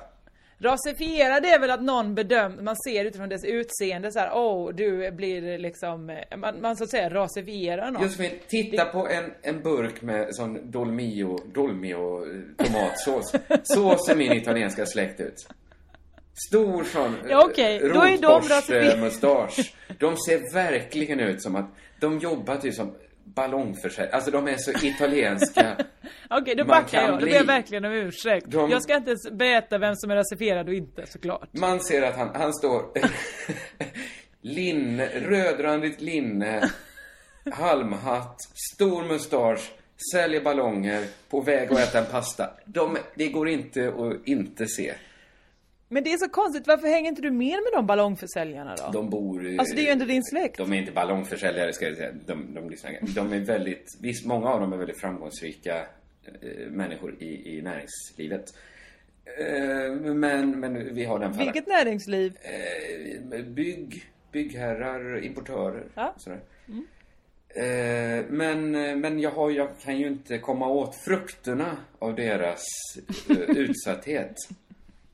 Rasifierad är väl att någon bedömer, man ser utifrån dess utseende så här, åh, oh, du blir liksom, eh, man, man så att säga rasifierar någon. Josefin, titta på en, en burk med sån Dolmio, Dolmio eh, tomatsås. Så ser min italienska släkt ut. Stor sån Ja, okej. Då är de. De ser verkligen ut som att de jobbar typ som ballongförsäljare. Alltså de är så italienska. (laughs) Okej, då Man backar jag. Då ber jag verkligen om ursäkt. De- Jag ska inte ens berätta vem som är rasifierad och inte, såklart. Man ser att han, han står (laughs) linne, rödrandigt linne, (laughs) halmhatt, stor mustasch, säljer ballonger, på väg att äta en pasta. De, det går inte att inte se. Men det är så konstigt, varför hänger inte du mer med de ballongförsäljarna då? De bor... i- Alltså det är ju inte din släkt. De är inte ballongförsäljare ska jag säga. De, de, lyssnar. de är väldigt, visst många av dem är väldigt framgångsrika eh, människor i, i näringslivet. Eh, men, men vi har den färran. Vilket näringsliv? Eh, bygg, byggherrar, importörer. Ja. Sådär. Eh, men, men jag, har, jag kan ju inte komma åt frukterna av deras eh, utsatthet.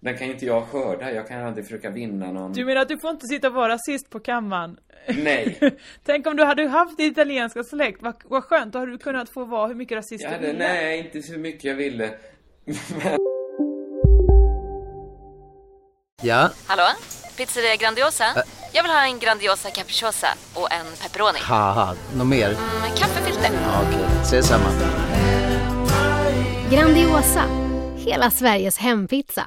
Den kan ju inte jag skörda. Jag kan aldrig försöka vinna någon... Du menar att du får inte sitta och vara rasist på kammaren? Nej. (laughs) Tänk om du hade haft din italienska släkt, vad, vad skönt, då hade du kunnat få vara hur mycket rasist Jag du ville. nej, inte så mycket jag ville. (laughs) Ja, Hallå? Pizzeria Grandiosa? Jag vill ha en Grandiosa capriciosa och en pepperoni. haha, något mer? Med kaffefilter. Ja, Okej, ses samma. Grandiosa, hela Sveriges hempizza.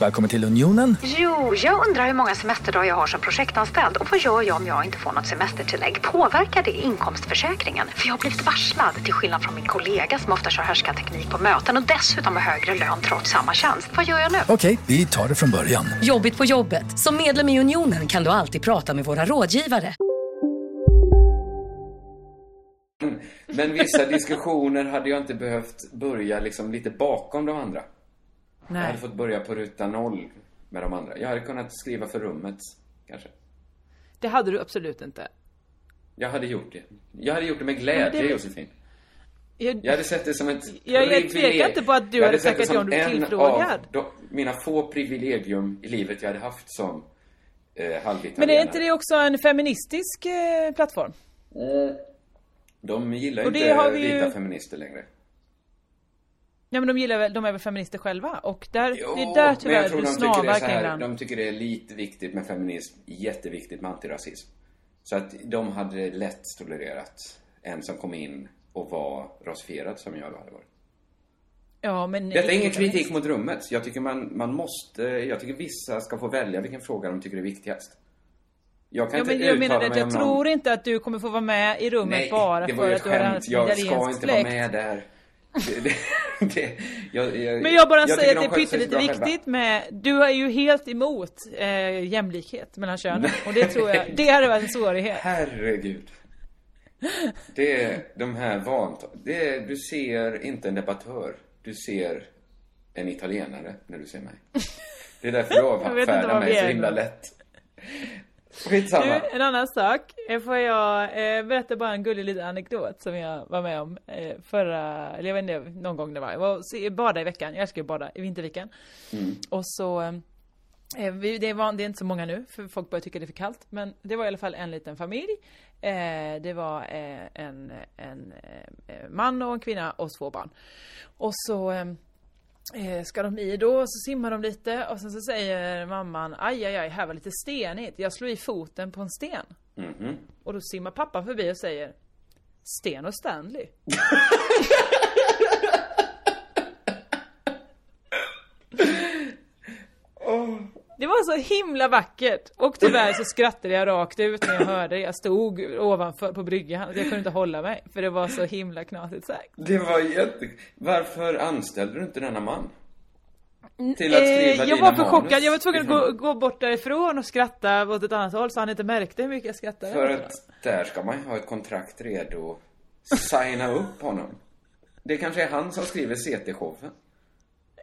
Välkommen till Unionen. Jo, jag undrar hur många semesterdagar jag har som projektanställd och vad gör jag om jag inte får något semestertillägg? Påverkar det inkomstförsäkringen? För jag har blivit varslad, till skillnad från min kollega som ofta kör härskarteknik på möten och dessutom har högre lön trots samma tjänst. Vad gör jag nu? Okej, vi tar det från början. Jobbigt på jobbet. Som medlem i Unionen kan du alltid prata med våra rådgivare. Men vissa diskussioner hade jag inte behövt börja liksom lite bakom de andra. Jag Nej. hade fått börja på ruta noll med de andra. Jag hade kunnat skriva för rummet, kanske. Det hade du absolut inte. Jag hade gjort det. Jag hade gjort det med glädje, det- Josefin. Jag, Jag hade sett det som ett Jag- jag tvekar inte på att du Jag hade tackat ja om du en tillfrågad. av mina få privilegium i livet jag hade haft som eh, halvitalienare. men är inte det också en feministisk eh, plattform? De gillar inte har vi ju- vita feminister längre. Ja men de gillar väl, de är väl feminister själva och där, Jo, det är där tyvärr jag du de tycker, det är snavar kring här, de tycker det är lite viktigt med feminism, jätteviktigt med antirasism. Så att de hade lätt tolererat en som kom in och var rasifierad som jag hade varit. Ja men... Detta är ingen kritik mot rummet. Jag tycker man, man måste, jag tycker vissa ska få välja vilken fråga de tycker är viktigast. Jag kan Ja, inte men jag uttala menar det, jag tror någon... inte att du kommer få vara med i rummet Nej, bara det var för ju att ett du har en skämt. Jag ska italiensk inte vara med där. Det, det, det, jag, jag, Men jag bara jag säger att de det är pyttelite själva. viktigt med, du är ju helt emot eh, jämlikhet mellan könen och det tror jag, det hade varit en svårighet. Herregud. Det är de här vant... Det är, du ser inte en debattör. Du ser en italienare när du ser mig. Det är därför du (laughs) avfärdar mig så himla lätt. Skitsamma. Du, en annan sak. Eh, Får jag eh, berätta bara en gullig liten anekdot som jag var med om eh, förra, eller jag vet inte, någon gång det var. Jag var bada i veckan. Jag älskar att bada i vinterviken. Mm. Och så, eh, vi, det, var, det är inte så många nu, för folk börjar tycka det är för kallt. Men det var i alla fall en liten familj. Eh, det var eh, en, en eh, man och en kvinna och två barn. Och så eh, ska de i då, så simmar de lite och sen så säger mamman aj aj aj, här var lite stenigt. Jag slog i foten på en sten. Mhm. Och då simmar pappan förbi och säger Sten och Stanley. (laughs) Det var så himla vackert! Och tyvärr så skrattade jag rakt ut när jag hörde det. Jag stod ovanför på bryggan. Jag kunde inte hålla mig. För det var så himla knasigt sagt. Det var jätte... Varför anställde du inte denna man? Till att skriva Eh, jag var för chockad. Jag var tvungen att gå, gå bort därifrån och skratta åt ett annat håll så han inte märkte hur mycket jag skrattade. För att där ska man ju ha ett kontrakt redo signa upp honom. Det kanske är han som skriver CT-showen.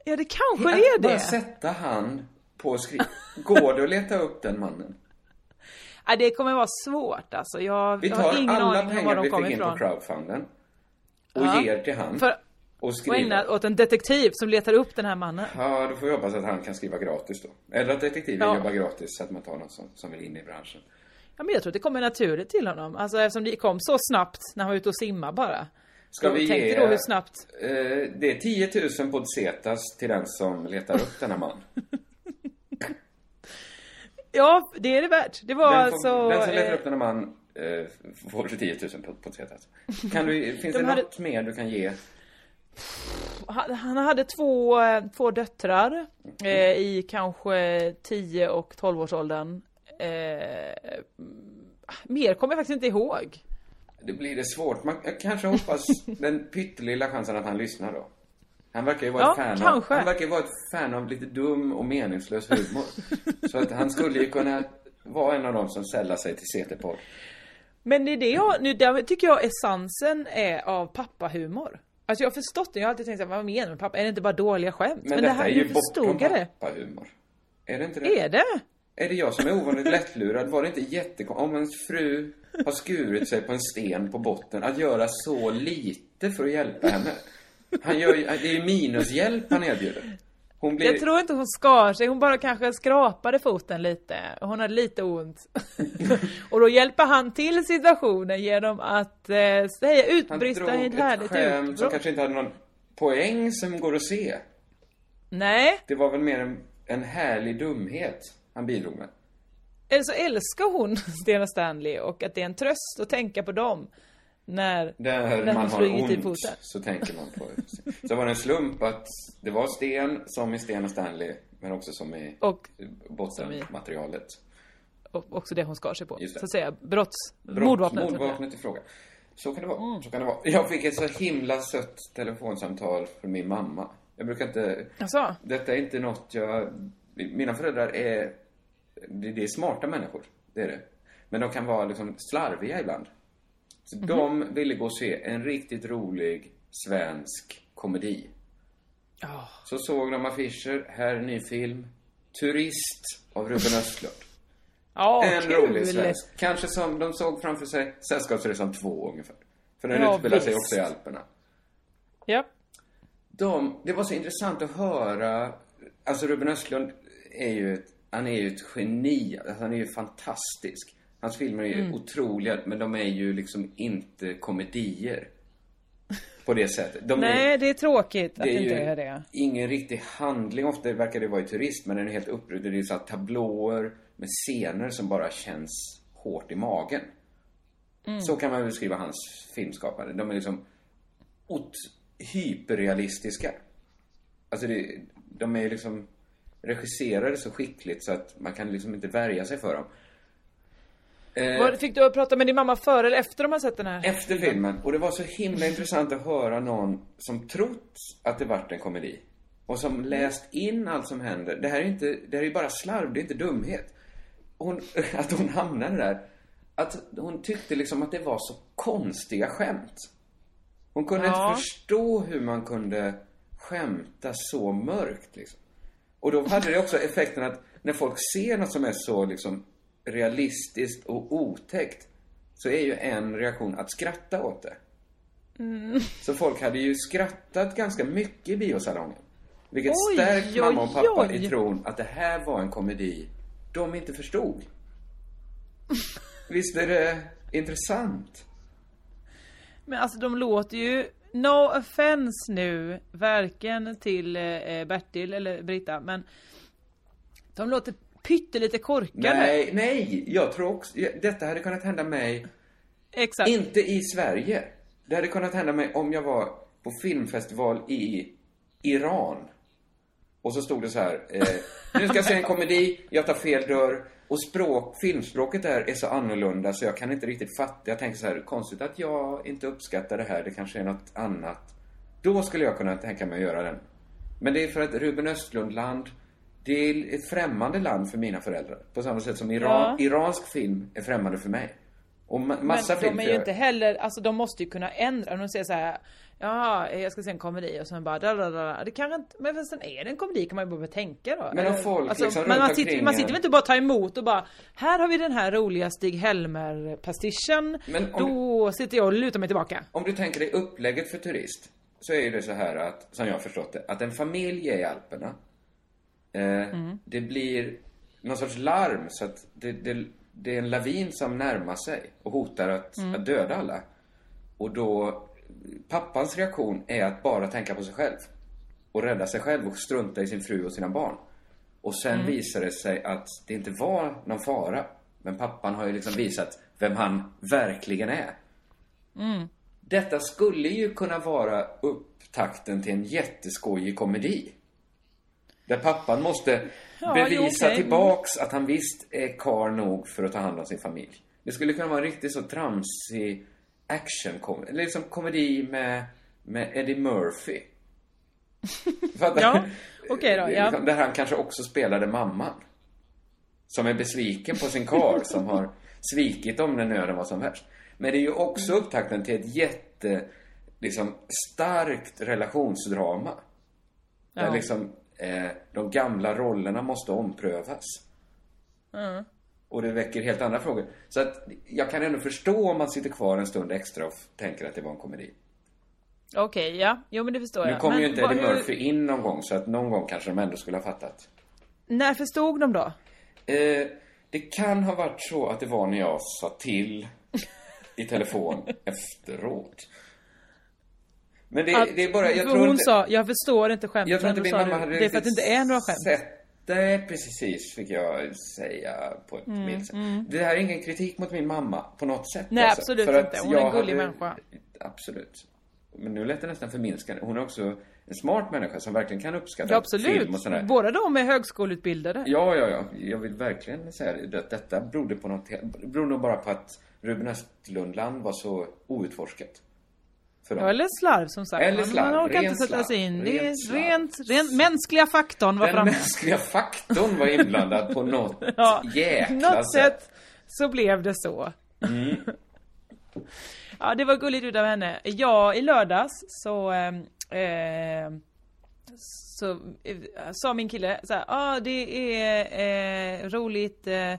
Ja, det kanske är Bara det. sätta han på skri... Går det att leta upp den mannen? Ja, det kommer vara svårt alltså. Jag, Vi jag har tar ingen alla aning om var pengar de vi kommer fick in på ifrån. crowdfunden och Ja. ger till han. För, och och skriver. ägna åt en detektiv som letar upp den här mannen. Ja, då får vi hoppas att han kan skriva gratis då. Eller att detektiven Ja. jobbar gratis så att man tar någon som, som vill in i branschen. Ja, men jag tror att det kommer naturligt till honom. Alltså eftersom det kom så snabbt när han var ute och simma bara. Ska vi ge... då hur snabbt... Eh, det är 10 000 podsetas till den som letar upp denna man. (laughs) Ja, det är det värt. Det var den, får, alltså... den som letar eh, upp denna man eh, får 10 000 pod- podsetas. Kan du, (laughs) finns De det hade- något mer du kan ge? Han han hade två, eh, två döttrar eh, i kanske 10 och 12 årsåldern. Eh, mer kommer jag faktiskt inte ihåg. Det blir det svårt. Man jag kanske hoppas (laughs) den pyttelilla chansen att han lyssnar då. Han verkar ju vara Ja, ett fan av, han verkar ju vara ett fan av lite dum och meningslös humor. (laughs) Så att han skulle ju kunna vara en av dem som sällar sig till CT-podd. Men det är det jag, nu där tycker jag essensen är av pappahumor. Alltså jag har förstått det, jag har alltid tänkt så här, vad menar du med pappa? Är det inte bara dåliga skämt? Men, det detta här, är ju bortom det. pappahumor. Är det inte det? Är det? Är det jag som är ovanligt lättlurad? Var det inte jättekonstigt om ens fru har skurit sig på en sten på botten att göra så lite för att hjälpa henne? Han gör ju, det är ju minushjälp han erbjuder. Hon blir... Jag tror inte hon skar sig, hon bara kanske skrapade foten lite. Hon hade lite ont. (laughs) och då hjälper han till situationen genom att eh, säga utbrista i ett härligt skämt som utbrott. kanske inte hade någon poäng som går att se. Nej, Det var väl mer en, en härlig dumhet han bidrog med. eller så älskar hon (laughs) Stena Stanley och att det är en tröst att tänka på dem. När, Där när man har ont så tänker man på Så var det en slump att det var sten som i Sten och Stanley men också som i Och bottenmaterialet. och också det hon skar sig på. Så att säga, brotts... Brott- mordvapnet. Mordvapnet i fråga. Så kan det vara. Mm. Så kan det vara. Jag fick ett så himla sött telefonsamtal från min mamma. Jag brukar inte... Jaså? Detta är inte något jag... Mina föräldrar är... Det, det är smarta människor. Det är det. Men de kan vara liksom slarviga ibland. Mhm. de ville gå och se en riktigt rolig svensk komedi. Ja. Så såg de affischer. Här är en ny film. Turist av Ruben Östlund. Ja, en kul! rolig svensk. Kanske som de såg framför sig Sällskapsresan 2 ungefär. För den Ja, utspelar sig också i Alperna. Ja. De, det var så intressant att höra. Alltså Ruben Östlund är ju ett, han är ju ett geni. Alltså, han är ju fantastisk. Hans filmer är ju Mm. otroliga, men de är ju liksom inte komedier. På det sättet. De Nej, är, det är tråkigt att det det är inte är det. ingen riktig handling. Ofta verkar det vara i turist, men den är helt uppbruten. Det är så här tablåer med scener som bara känns hårt i magen. Mm. Så kan man beskriva hans filmskapande. De är liksom ot- hyperrealistiska. Alltså det, de är liksom regisserade så skickligt så att man kan liksom inte värja sig för dem. Eh, Vad- Fick du prata med din mamma före eller efter de har sett den här? efter filmen. Och det var så himla intressant att höra någon som trott att det vart en komedi. Och som läst in allt som händer. Det här är inte, det här är bara slarv, det är inte dumhet. Hon, (laughs) att hon hamnade där. Att hon tyckte liksom att det var så konstiga skämt. Hon kunde Ja. inte förstå hur man kunde skämta så mörkt liksom. Och då hade det också effekten att när folk ser något som är så liksom realistiskt och otäckt så är ju en reaktion att skratta åt det. Mm. Så folk hade ju skrattat ganska mycket i biosalongen. Vilket Oj, stärkt oj, mamma och pappa oj. i tron att det här var en komedi de inte förstod. (laughs) Visst är det intressant? Men alltså de låter ju, no offense nu, varken till eh, Bertil eller Britta, men de låter pyttelite korkade. Nej, nej, jag tror också, detta hade kunnat hända mig Exakt. Inte i Sverige. Det hade kunnat hända mig om jag var på filmfestival i Iran. Och så stod det så här. Eh, nu ska jag se en komedi, jag tar fel dörr. Och språk, filmspråket där är så annorlunda så jag kan inte riktigt fatta. Jag tänker så här, konstigt att jag inte uppskattar det här. Det kanske är något annat. Då skulle jag kunna tänka mig att göra den. Men det är för att Ruben Östlund-land, det är ett främmande land för mina föräldrar. På samma sätt som Iran, Ja. iransk film är främmande för mig. Och ma- massa men film. de är ju inte heller, alltså de måste ju kunna ändra. Om de säger så här, ja jag ska se en komedi och sen bara da, da, da, da. Det kanske inte, men sen är det en komedi kan man ju bara tänka då. Men om folk alltså, liksom man, man, sitter, man sitter väl inte bara och tar emot och bara, här har vi den här roliga Stig-Helmer pastischen. Men Då sitter jag och lutar mig tillbaka. Om du tänker dig upplägget för turist så är det så här att, som jag har förstått det, att en familj är i Alperna. Eh, Mm. Det blir någon sorts larm så att det, det, det är en lavin som närmar sig och hotar att, Mm. att döda alla. Och då, pappans reaktion är att bara tänka på sig själv. Och rädda sig själv och strunta i sin fru och sina barn. Och sen Mm. visar det sig att det inte var någon fara. Men pappan har ju liksom visat vem han verkligen är. Mm. Detta skulle ju kunna vara upptakten till en jätteskojig komedi. Där pappan måste Ja, bevisa jo, okej. tillbaks att han visst är karl nog för att ta hand om sin familj. Det skulle kunna vara en riktigt så tramsig actionkomedi. Eller liksom komedi med, med Eddie Murphy. (laughs) Fattar Ja, okej då, Det är ja. liksom Där han kanske också spelade mamman. Som är besviken på sin karl som har svikit dem när nöden var som värst. Men det är ju också Mm. upptakten till ett jätte, liksom, starkt relationsdrama. Där Ja. liksom, eh, de gamla rollerna måste omprövas. Mm. Och det väcker helt andra frågor. Så att jag kan ändå förstå om man sitter kvar en stund extra och tänker att det var en komedi. Okej, ja. Jo men det förstår Nu jag. kommer Men ju inte Eddie hur- Murphy in någon gång, så att någon gång kanske de ändå skulle ha fattat. När förstod de då? Eh, det kan ha varit så att det var när jag sa till i telefon (laughs) efteråt. Men det, Att- det är bara, jag tror hon inte... sa, jag förstår inte skämten. Jag tror inte min mamma hade Det är för att det inte är några skämt. Sett det precis, fick jag säga på ett Mm, milt sätt. mm. Det här är ingen kritik mot min mamma på något sätt. Nej, alltså. absolut För att inte. Hon är en gullig hade- människa. Absolut. Men nu lät det nästan förminskande. Hon är också en smart människa som verkligen kan uppskatta Ja, absolut. film och sådär. Båda de är högskoleutbildade. Ja, ja, ja. Jag vill verkligen säga att Detta berodde på något beror nog bara på att Ruben Östlundland var så outforskat. För dem. Ja, eller slarv som sagt. Eller slarv. Man orkar inte sätta sig in. Det är slarv. rent, rent mänskliga faktorn var Den framme. mänskliga faktorn var inblandad på något (laughs) Ja, jäkla något sätt så blev det så. Mm. (laughs) Ja, det var gulligt utav henne. Ja, i lördags så eh, eh, så eh, sa min kille så här, ah, det är eh, roligt eh,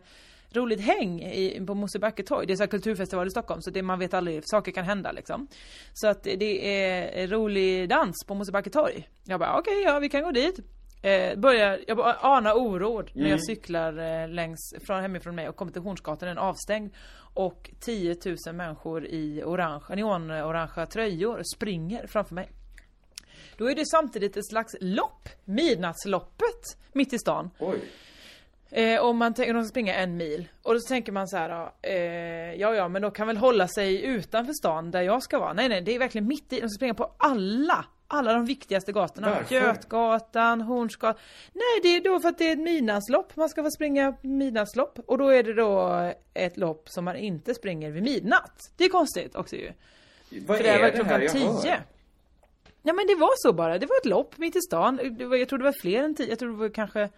roligt häng i, på Mosebacke torg. Det är så kulturfestival i Stockholm så det, man vet aldrig, saker kan hända liksom. Så att det är rolig dans på Mosebacke torg. Jag bara okej, ja vi kan gå dit. Eh, börjar, jag bara anar när Mm. jag cyklar eh, längs från hemifrån mig och kommer till Hornsgatan, den är avstängd. Och 10 000 människor i orange, neonorangea tröjor springer framför mig. Då är det samtidigt ett slags lopp, Midnattsloppet, mitt i stan. Oj. Eh, om man tänker, de ska springa en mil. Och då tänker man så här, ja, eh, ja ja men de kan väl hålla sig utanför stan där jag ska vara. Nej nej, det är verkligen mitt i, de ska springa på alla, alla de viktigaste gatorna. Varför? Götgatan, Hornsgatan. Nej det är då för att det är ett midnattslopp, man ska få springa midnattslopp. Och då är det då ett lopp som man inte springer vid midnatt. Det är konstigt också ju. Vad för är var det klockan här jag 10. hör? Ja men det var så bara, det var ett lopp mitt i stan. Det var, jag tror det var fler än 10, jag tror det var kanske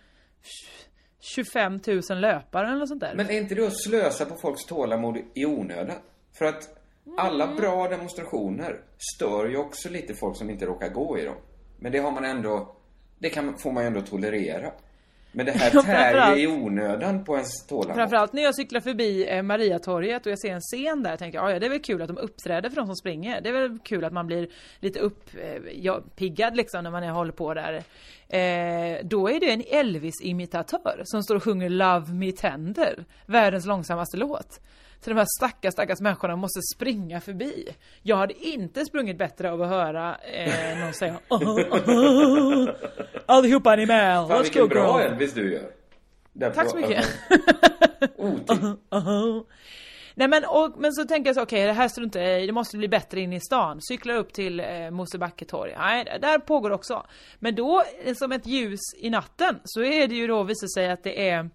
25 000 löpare eller något sånt där. Men är inte det att slösa på folks tålamod i onödan? För att alla Mm. bra demonstrationer stör ju också lite folk som inte råkar gå i dem. Men det har man ändå, det kan, får man ju ändå tolerera. Men det här tär ju i onödan på ens tålamod. Framförallt när jag cyklar förbi eh, Mariatorget och jag ser en scen där tänker jag, "Ah, ja det är väl kul att de uppträder för de som springer. Det är väl kul att man blir lite uppiggad liksom när man är, håller på där. Eh, då är det en Elvis-imitatör som står och sjunger Love Me Tender, världens långsammaste låt. Så de här stackars, stackars människorna måste springa förbi. Jag hade inte sprungit bättre av att höra eh, någon säga Allihopa ni med, Fan let's go bra. Elvis du gör. Där Tack så mycket. Otyg. (laughs) Nej men, och, men så tänker jag så, okej det här struntar jag i, det måste bli bättre in i stan. Cyklar upp till eh, Mosebacke torg. Nej, där pågår också. Men då, eh, som ett ljus i natten, så är det ju då visar sig att det är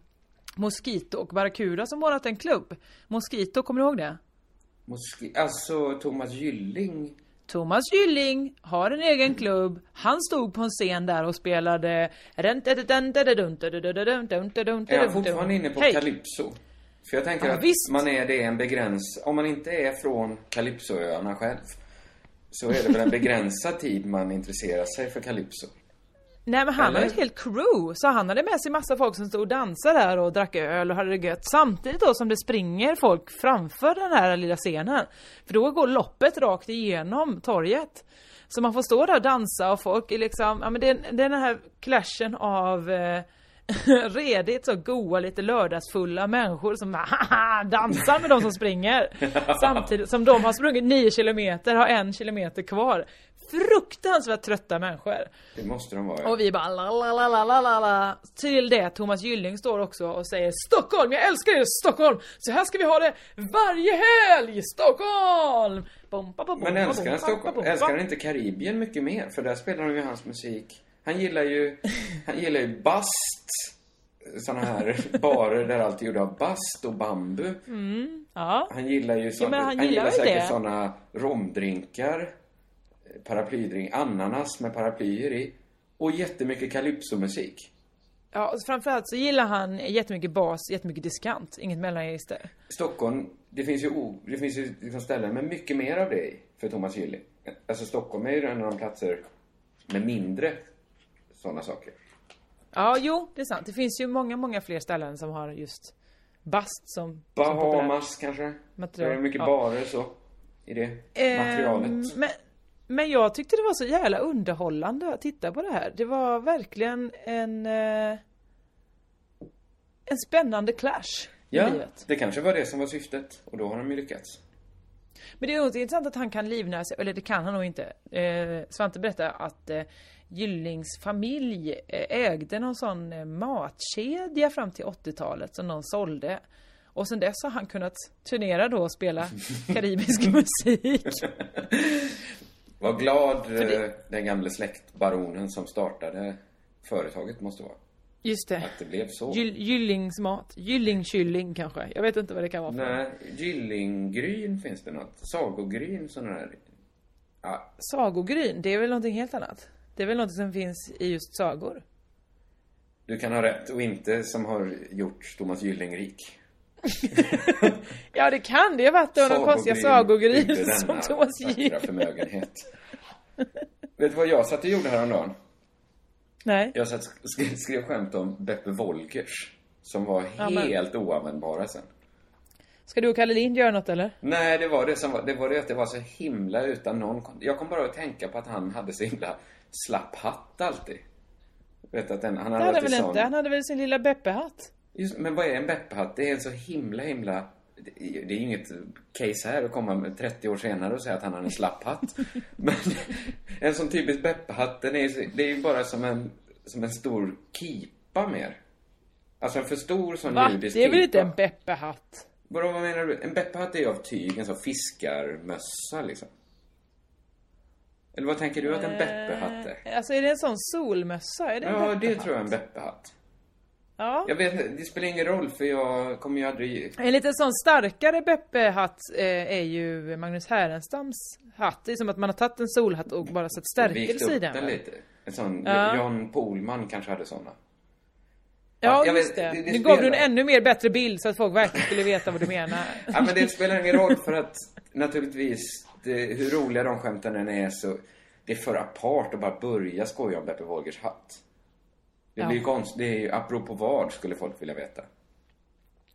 Mosquito och Barracuda som ordnat en klubb. Mosquito, kommer du ihåg det? Moski- alltså Thomas Gylling. Thomas Gylling har en egen klubb. Han stod på en scen där och spelade... Är han fortfarande inne på Hej. Calypso? För jag tänker Ja, att visst. man är det en begräns... Om man inte är från Calypsoöarna själv så är det väl en begränsad tid man intresserar sig för Calypso. Nej men han Eller? hade ett helt crew, så han hade med sig massa folk som stod och dansade där och drack öl och hade det gött. Samtidigt då som det springer folk framför den här lilla scenen. För då går loppet rakt igenom torget. Så man får stå där och dansa och folk är liksom, ja men det är, det är den här clashen av eh, (laughs) redigt så goa, lite lördagsfulla människor som haha, dansar med de som springer. (laughs) Samtidigt som de har sprungit 9 kilometer, har en kilometer kvar. Fruktansvärt trötta människor. Det måste de vara. ja. Och vi bara la Till det Thomas Gylling står också och säger Stockholm, jag älskar er Stockholm! Så här ska vi ha det varje helg! Stockholm! Bom, ba, ba, bom, Men älskar han Stockholm? Älskar han inte Karibien mycket mer? För där spelar de ju hans musik. Han gillar ju, (laughs) han gillar ju bast. Såna här barer där allt är gjort av bast och bambu. Mm, ja. Han gillar ju sånt. men han han, gillar säkert det. såna romdrinkar. Eh, Paraplydrink, ananas med paraplyer i. Och jättemycket calypso-musik. Ja, och framförallt så gillar han jättemycket bas, jättemycket diskant, inget mellanregister. Stockholm, det finns ju, o, det finns ju liksom ställen med mycket mer av det för Thomas Gylling. Alltså Stockholm är ju en av de platser med mindre sådana saker. Ja, jo, det är sant. Det finns ju många, många fler ställen som har just bast som, som. Bahamas kanske? material. Det är mycket Ja. barer så. I det Ehm, materialet. Men, men jag tyckte det var så jävla underhållande att titta på det här. Det var verkligen en... Eh, en spännande clash Ja, det kanske var det som var syftet. Och då har de ju lyckats. Men det är nog intressant att han kan livnära sig, eller det kan han nog inte. Eh, Svante berättade att eh, Gyllings familj eh, ägde någon sån eh, matkedja fram till 80-talet som någon sålde. Och sen dess har han kunnat turnera då och spela (laughs) karibisk musik. (laughs) Var glad det- eh, den gamle släktbaronen som startade företaget måste vara. Just det. Att det blev så. Gyll, Gyllings mat. Gyllingkylling kanske. Jag vet inte vad det kan vara för Nej, Gyllinggryn finns det något. Sagogryn sådana där. Ja, Sagogryn, det är väl någonting helt annat? Det är väl något som finns i just sagor? du kan ha rätt och inte som har gjort Thomas Gylling rik. Ja, det kan det ha varit då, de konstiga sagogryn som Thomas Gylling. förmögenhet. Vet du vad jag satt och gjorde häromdagen? Nej. Jag satt skrev, skrev skämt om Beppe Wolgers. Som var Ja, helt oanvändbara sen. Ska du och Kalle Lind göra något eller? Nej, det var det som var, det var det att det var så himla utan någon Jag kom bara att tänka på att han hade så himla slapp hatt alltid. Vet att den, han Det hade hade han alltid väl sån... inte? Han hade väl sin lilla Beppe-hatt? Just, men vad är en Beppe-hatt? Det är en så himla, himla... Det är ju inget case här att komma med 30 år senare och säga att han har en slapp hatt. (laughs) men en sån typisk Beppe-hatt, den är, det är ju bara som en, som en stor kipa mer. Alltså en för stor sån Va? judisk Det är väl inte en Beppe-hatt? Vadå, vad menar du? En Beppe-hatt är ju av tyg, en sån fiskarmössa liksom. Eller vad tänker du att en Beppe-hatt är? Eh, Alltså är det en sån solmössa? Är det en Ja, det tror jag är en Beppe-hatt. Ja. Jag vet det spelar ingen roll för jag kommer ju aldrig... En lite sån starkare Beppe-hatt eh, är ju Magnus Härenstams hatt. Det är som att man har tagit en solhatt och bara satt stärkelse i den. den lite. En sån, Ja. Jan Polman kanske hade såna. Ja, jag just vet, det. det- det Nu gav du en ännu mer bättre bild så att folk verkligen skulle veta vad du menar. (laughs) Ja, men det spelar ingen roll för att naturligtvis, det, hur roliga de skämten än är så det är för apart att bara börja skoja om Beppe Wolgers hatt. Det blir ju konstigt, det är ju apropå vad skulle folk vilja veta.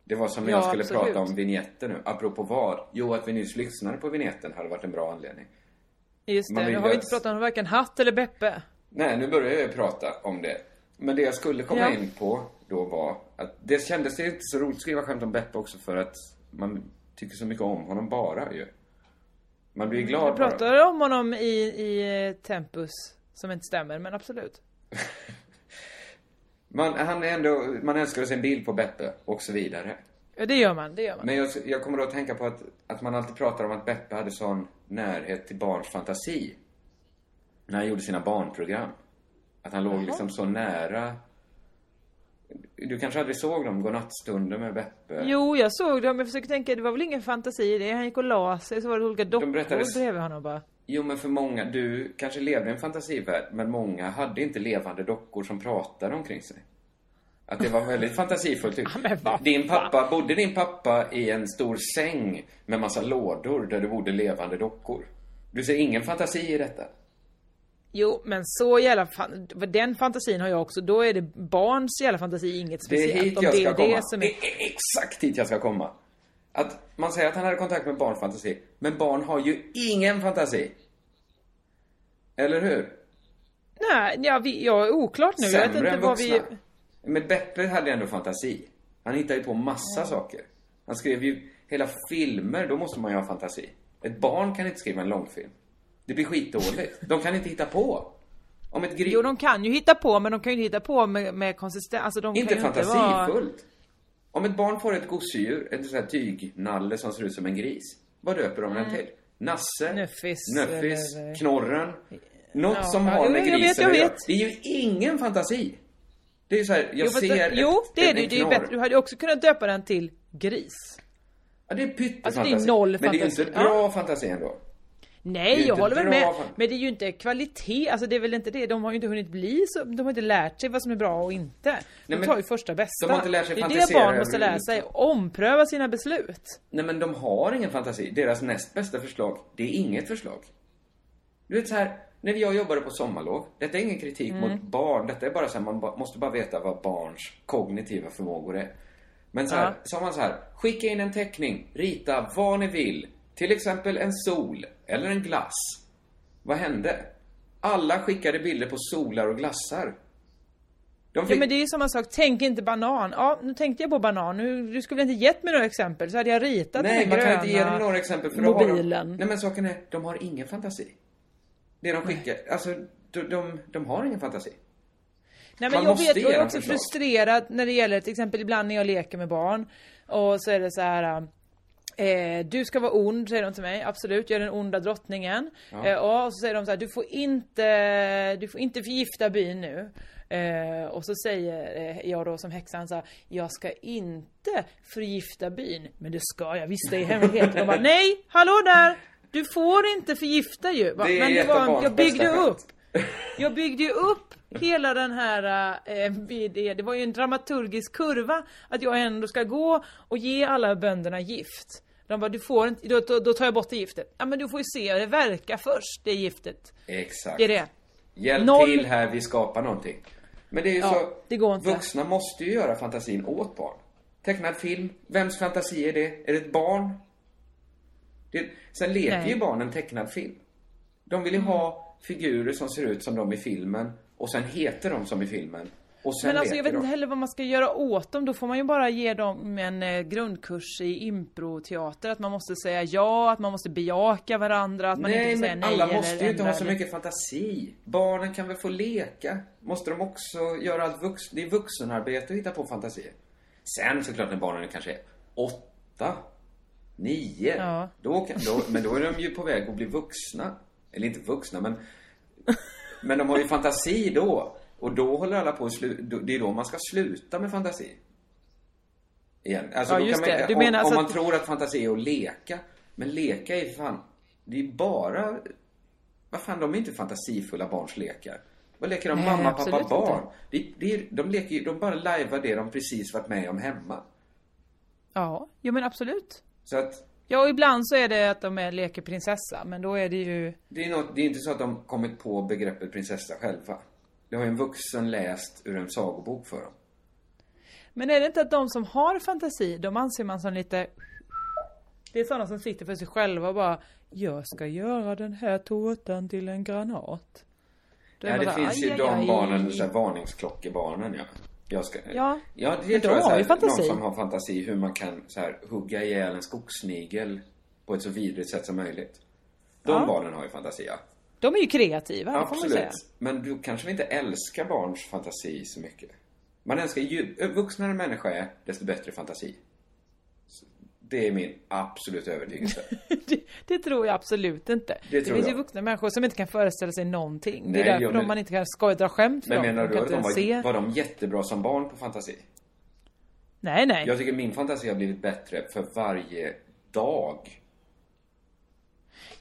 Det var som när Ja, jag skulle absolut. prata om vignetten nu. Apropå vad? Jo, att vi nyss lyssnade på vignetten hade varit en bra anledning. Just det, nu har vi inte pratat om varken hatt eller Beppe. Nej, nu börjar jag prata om det. Men det jag skulle komma Ja. in på då var att det kändes det inte så roligt att skriva skämt om Beppe också för att man tycker så mycket om honom bara ju. Man blir ju glad Jag bara. pratar om honom i, i Tempus som inte stämmer, men absolut. (laughs) Man, han är ändå, man älskar att se en bild på Beppe och så vidare. Ja, det gör man, det gör man. Men jag, jag kommer då att tänka på att, att man alltid pratar om att Beppe hade sån närhet till barns fantasi. När han gjorde sina barnprogram. Att han låg Jaha. liksom så nära. Du kanske aldrig såg dem, Godnattstunder med Beppe? Jo, jag såg dem. Jag försöker tänka, det var väl ingen fantasi i det. Han gick och la sig, så var det olika dockor berättades- bredvid honom bara. Jo, men för många, du kanske levde i en fantasivärld, men många hade inte levande dockor som pratade omkring sig. Att det var väldigt fantasifullt. men vad din pappa, bodde din pappa i en stor säng med massa lådor där det bodde levande dockor? Du ser ingen fantasi i detta? Jo, men så jävla fan, den fantasin har jag också. Då är det barns jävla fantasi inget Det är speciellt. hit jag det ska är komma. det som är... Det är exakt hit jag ska komma. Att man säger att han hade kontakt med barnfantasi, men barn har ju ingen fantasi. Eller hur? Nej, ja, vi, jag är oklart nu. jag vet Sämre inte än vad vi... vuxna. Men Beppe hade ändå fantasi. Han hittade ju på massa saker. Han skrev ju hela filmer, då måste man ju ha fantasi. Ett barn kan inte skriva en långfilm. Det blir skitdåligt. De kan inte hitta på. Om ett gri- Jo, de kan ju hitta på, men de kan ju inte hitta på med, med konsistens. Alltså, de Inte kan ju inte vara... Om ett barn får ett gosedjur, ett sånt här tygnalle som ser ut som en gris. Vad döper de den till? Nasse? Nuffis, Nuffis? eller- Knorren? Något Ja, som ja, har jo, med grisen att göra. Det är ju ingen fantasi. Det är ju så här, jag jo, ser jo, ett, det är en det ju. Det bättre. Du hade ju också kunnat döpa den till gris. Ja, det är pyttefantasi. Alltså, det är noll Men det är ju fantasi. inte bra fantasi ändå. Nej, jag håller väl med. Men det är ju inte kvalitet, alltså det är väl inte det. De har ju inte hunnit bli så, de har inte lärt sig vad som är bra och inte. De men tar ju första bästa. de har inte lärt sig det är det barn måste lära sig. Ompröva sina beslut. Nej men de har ingen fantasi. Deras näst bästa förslag, det är inget förslag. Du vet så här, när jag jobbade på sommarlov, detta är ingen kritik Mm. mot barn, detta är bara så här, man måste bara veta vad barns kognitiva förmågor är. Men så här, Ja. sa man så här, skicka in en teckning, rita vad ni vill. Till exempel en sol, eller en glass. Vad hände? Alla skickade bilder på solar och glassar. De Ja fick... men det är ju samma sak, tänk inte banan. Ja, nu tänkte jag på banan. Nu, du skulle inte gett mig några exempel så hade jag ritat Nej, den man kan inte ge dem några exempel för då har mobilen. de... Nej men saken är, de har ingen fantasi. Det de skickar, alltså de, de, de har ingen fantasi. Nej men Man jag vet, jag är också förslag. frustrerad när det gäller till exempel ibland när jag leker med barn och så är det så här. Eh, du ska vara ond, säger de till mig. Absolut, jag är den onda drottningen. Ja. Eh, och så säger de så här, du får inte, du får inte förgifta byn nu. Eh, och så säger eh, jag då som häxan så här, jag ska inte förgifta byn. Men det ska jag, visst det är hemligheten. De bara, (laughs) nej, hallå där! Du får inte förgifta ju. Det är Men det var, jag byggde upp. (laughs) Jag byggde ju upp hela den här, eh, det, det var ju en dramaturgisk kurva att jag ändå ska gå och ge alla bönderna gift. De bara, du får inte, då, då, då tar jag bort det giftet. Ja men du får ju se hur det verkar först, det giftet. Exakt. Det är det. Hjälp Noll- till här, vi skapar någonting. Men det är ju Ja, så, det går inte. vuxna måste ju göra fantasin åt barn. Tecknad film, vems fantasi är det? Är det ett barn? Det, sen leker Nej. ju barnen tecknad film. De vill ju ha figurer som ser ut som de i filmen och sen heter de som i filmen. Men alltså jag vet inte heller vad man ska göra åt dem. Då får man ju bara ge dem en eh, grundkurs i improteater. Att man måste säga ja, att man måste bejaka varandra, att man nej, inte får säga nej alla måste ju inte ha så mycket fantasi. Barnen kan väl få leka? Måste de också göra allt vux... Det är vuxenarbete att hitta på fantasier. Sen såklart när barnen kanske är åtta, nio. Ja. Då kan, då, men då är de ju på väg att bli vuxna. Eller inte vuxna, men... Men de har ju fantasi då. Och då håller alla på att slu, då- Det är då man ska sluta med fantasi. Igen. Alltså Ja, just man, det. Du om, menar om alltså man att- tror att fantasi är att leka. Men leka är fan... Det är bara... Vad fan, de är inte fantasifulla barns lekar. Vad leker de? Nej, Mamma, pappa, barn. Det, det är, de leker de bara lajvar det de precis varit med om hemma. Ja, jo men absolut. Så att Ja, och ibland så är det att de är leker prinsessa, men då är det ju... det är, något, det är inte så att de kommit på begreppet prinsessa själva. Det har ju en vuxen läst ur en sagobok för dem. Men är det inte att de som har fantasi, de anser man som lite... Det är sådana som sitter för sig själva och bara Jag ska göra den här tårtan till en granat. Då Ja, det här, finns ju de aj, barnen, så här, varningsklockebarnen ja. Jag ska, Ja, ja det tror jag så här, någon som har fantasi hur man kan så här, hugga ihjäl en skogssnigel på ett så vidrigt sätt som möjligt. De Ja. barnen har ju fantasi, ja. De är ju kreativa, det får man Absolut. säga. Men du kanske inte älskar barns fantasi så mycket. Man älskar ju, vuxnare människa är, desto bättre fantasi. Det är min absolut övertygelse. (laughs) Det tror jag absolut inte. Det Det, finns ju jag. vuxna människor som inte kan föreställa sig någonting. det Nej, är därför men- man inte kan skoja dra skämt Men dem. menar du att de var, se. var de jättebra som barn på fantasi? Nej, nej. Jag tycker min fantasi har blivit bättre för varje dag.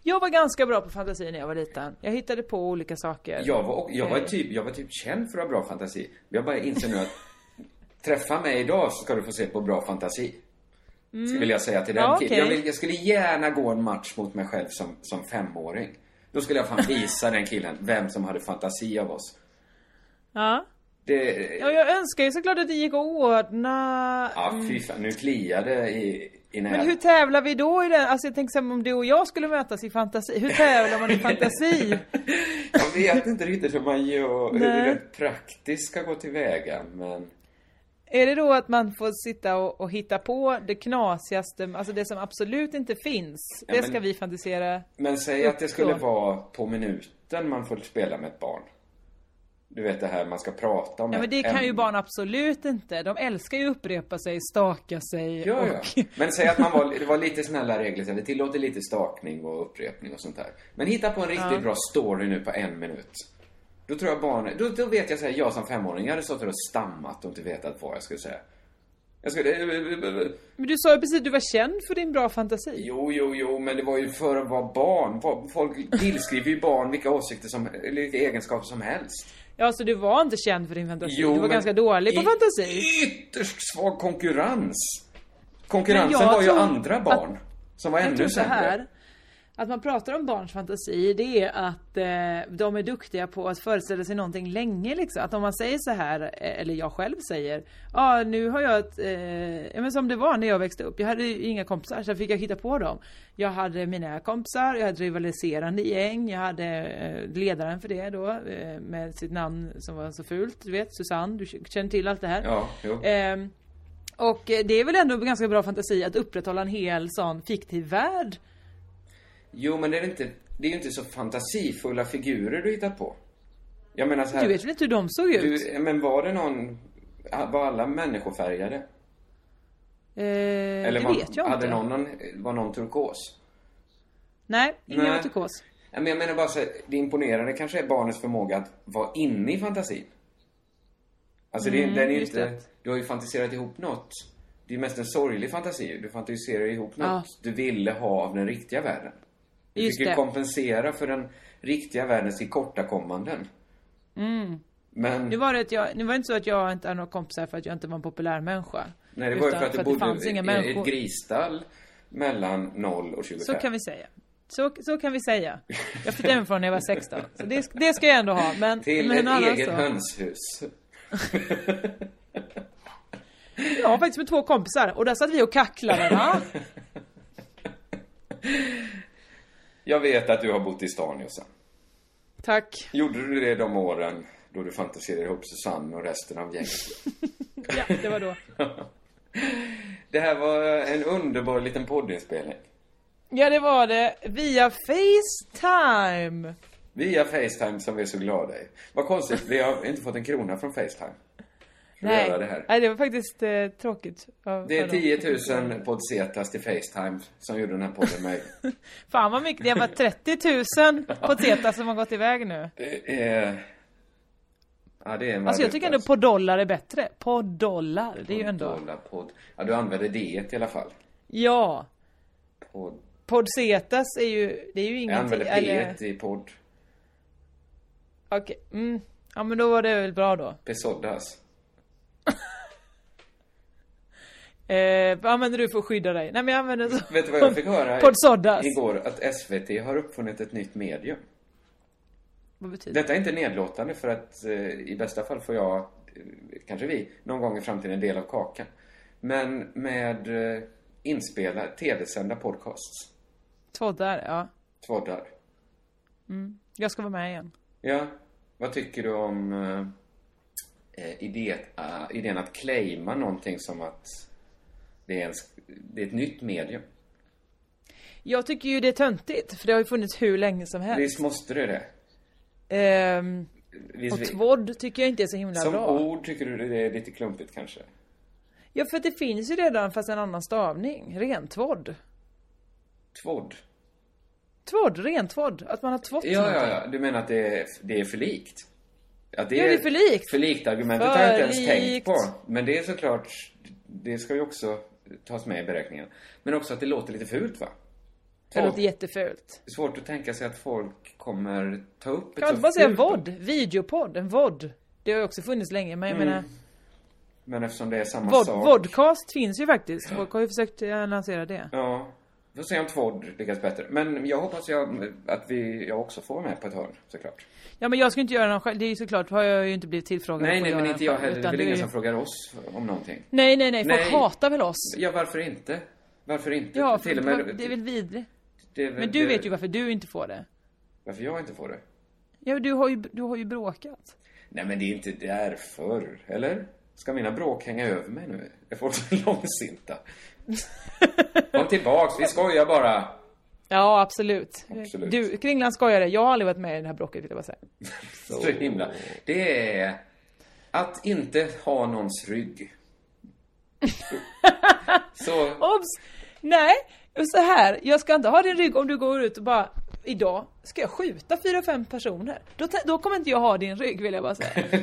Jag var ganska bra på fantasi när jag var liten. Jag hittade på olika saker. Jag var, jag var, typ, jag var typ känd för att ha bra fantasi. Jag bara inser nu att träffa mig idag så ska du få se på bra fantasi. Mm. Skulle vilja säga till den Ja, killen. Jag, okej. vill, jag skulle gärna gå en match mot mig själv som, som femåring. Då skulle jag fan visa den killen vem som hade fantasi av oss. Ja. Det, ja, jag önskar ju såklart att det gick att ordna... ja fy fan, nu i, i Men hur tävlar vi då i den? Alltså jag tänker så här, om du och jag skulle mötas i fantasi. Hur tävlar man i (laughs) fantasi? Jag vet inte riktigt hur man gör, hur det rent praktiskt ska gå tillväga, men... Är det då att man får sitta och, och hitta på det knasigaste, alltså det som absolut inte finns? Ja, det men- ska vi fantisera Men säg att det skulle vara på minuten man får spela med ett barn. Du vet det här man ska prata om Ja men det kan ju ämne. barn absolut inte. De älskar ju upprepa sig, staka sig Ja, och... ja. Men säg att man var, det var lite snälla regler, så vi tillåter lite stakning och upprepning och sånt där. Men hitta på en riktigt Ja. bra story nu på en minut. Då tror jag barnen, då, då vet jag så här, jag som femåring, jag hade stått där och stammat och inte vetat vad jag skulle säga. Jag skulle... Men du sa ju precis att du var känd för din bra fantasi. Jo, jo, jo, men det var ju för att vara barn. Folk tillskriver ju barn vilka åsikter som, eller vilka egenskaper som helst. Ja, så du var inte känd för din fantasi? Jo, du var ganska dålig på fantasi? Ytterst svag konkurrens. Konkurrensen var ju andra barn. som var ännu sämre. Att man pratar om barns fantasi, det är att eh, de är duktiga på att föreställa sig någonting länge liksom. Att om man säger så här, eh, eller jag själv säger, ja ah, nu har jag ett, eh, men som det var när jag växte upp. Jag hade ju inga kompisar så fick jag hitta på dem. Jag hade mina kompisar, jag hade rivaliserande gäng, jag hade eh, ledaren för det då, eh, med sitt namn som var så fult, du vet Susanne, du känner till allt det här. Ja, jo. Ehm, och eh, det är väl ändå ganska bra fantasi att upprätthålla en hel sån fiktiv värld. Jo, men det är inte, det är ju inte så fantasifulla figurer du hittar på. Jag menar så här. Du vet väl inte hur de såg ut? Du, men var det någon, var alla människofärgade? Eh, Eller det var, vet jag hade inte. någon, var någon turkos? Nej, ingen Nej. var turkos. Men jag menar bara så här, det imponerande kanske är barnets förmåga att vara inne i fantasin. Alltså det, Mm, den är ju inte, det. du har ju fantiserat ihop något. Det är ju mest en sorglig fantasi. Du fantiserar ihop något Ja. du ville ha av den riktiga världen. Just fick ju det. kompensera för den riktiga världens tillkortakommanden. Mm. Men, Nu var det, att jag, nu var det inte så att jag inte hade några kompisar för att jag inte var en populär människa. nej, det var ju för att du det bodde i ett grisstall mellan 0 och 25. Så kan vi säga. Så, så kan vi säga. Jag flyttade hemifrån när jag var 16. Så det, det ska jag ändå ha. Men, Till men ett eget så- hönshus. Jag var faktiskt med två kompisar och där satt vi och kacklade. Va? (laughs) Jag vet att du har bott i stan, Jossan. Tack. Gjorde du det de åren då du fantiserade ihop Susanne och resten av gänget? (laughs) Ja, det var då. (laughs) Det här var en underbar liten poddinspelning. Ja, det var det. Via Facetime. Via Facetime som vi är så glada i. Vad konstigt, vi har inte fått en krona från Facetime. Nej. göra det här. Nej, det var faktiskt eh, tråkigt. av- Det är för dem. 10 000 podsetas till Facetime som gjorde den här podden möjlig. (laughs) Fan vad mycket. Det var 30 000 på Zeta som har gått iväg nu. Det är... Ja, det är en Alltså jag tycker ändå på dollar är bättre. På dollar. Det är ju ändå... Dollar, podd. Ja, du använder det i alla fall. Ja. Podd. Podsetas är ju, det är ju Jag ingenting. använder eller- P i podd. Okej, mm. Ja men då var det väl bra då. Pesoddas. (laughs) Eh, vad använder du för att skydda dig? Nej men jag använder så. Vet du vad jag fick höra (laughs) Podsoddas. igår? Att SVT har uppfunnit ett nytt medium. Vad betyder det? Detta är inte nedlåtande för att eh, i bästa fall får jag, eh, kanske vi, någon gång i framtiden en del av kakan. Men med eh, inspelad, tv-sända podcasts. Två där, ja. Tvoddar. Mm. Jag ska vara med igen. Ja, vad tycker du om eh, idé, uh, idén att claima någonting som att det är, en, det är ett nytt medium? Jag tycker ju det är töntigt, för det har ju funnits hur länge som helst. Visst måste det det? Ehm, Visst, och tvodd tycker jag inte är så himla Som bra. ord tycker du det är lite klumpigt kanske? Ja, för att det finns ju redan fast en annan stavning. Rentvådd. Tvodd? Tvådd, rentvådd. Att man har tvått Ja, ja, någonting. ja. Du menar att det är, det är för likt? Att Ja, det är för likt. För likt argumentet har jag inte ens För tänkt på. Men det är såklart, det ska ju också tas med i beräkningen. Men också att det låter lite fult va? Det låter jättefult. Det svårt att tänka sig att folk kommer ta upp ett Kan inte bara säga. VOD? Videopodd, en VOD. Det har ju också funnits länge, men jag Mm. menar... Men eftersom det är samma Vod, sak. vodcast finns ju faktiskt. Folk har ju försökt eh, lansera det. Ja. Får se om Tvådd lyckas bättre. Men jag hoppas jag, att vi, jag också får vara med på ett hörn, såklart. Ja men jag ska inte göra någon själv. Det är ju såklart har jag ju inte blivit tillfrågad Nej, nej, men inte jag heller. Det är väl ingen som frågar oss om någonting. Nej, nej, nej. Folk Nej. hatar väl oss? Ja, varför inte? Varför inte? Ja, Till för, med- det är väl vidrigt. Men du det- vet ju varför du inte får det. Varför jag inte får det? Ja, du har ju, du har ju bråkat. Nej, men det är inte därför, eller? Ska mina bråk hänga över mig nu? Är folk så (laughs) långsinta? Kom tillbaks, vi skojar bara. Ja, absolut. Absolut. Du, Kringland skojade. Jag har aldrig varit med i det här bråket, vill jag bara säga. (laughs) Så himla. Det är att inte ha någons rygg. (laughs) Så, Obs! Nej, så här. Jag ska inte ha din rygg om du går ut och bara Idag ska jag skjuta fyra, fem personer. Då, då kommer inte jag ha din rygg vill jag bara säga. (laughs)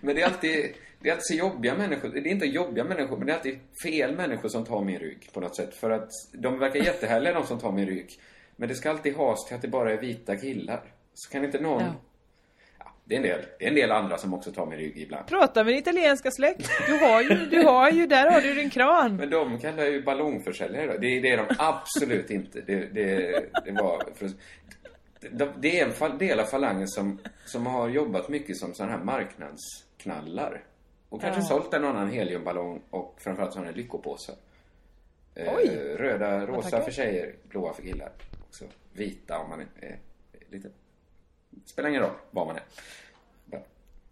men det är alltid, det är alltid så jobbiga människor. Det är inte jobbiga människor, men det är alltid fel människor som tar min rygg på något sätt. För att de verkar jättehärliga de som tar min rygg. Men det ska alltid has till att det bara är vita killar. Så kan inte någon... Ja. Ja, det, är en del, det är en del andra som också tar min rygg ibland. Prata med din italienska släkt. Du har ju, du har ju, där har du din kran. Men de kallar ju ballongförsäljare då. Det, det är de absolut inte. Det, det, det var... För, det, är en del av falangen som, som har jobbat mycket som sådana här marknadsknallar. Och kanske Ja. sålt en annan heliumballong och framförallt sådana här lyckopåsar. Eh, Oj. röda, rosa för tjejer, blåa för killar. Också vita om man är, är lite... Spelar ingen roll var man är. Bara.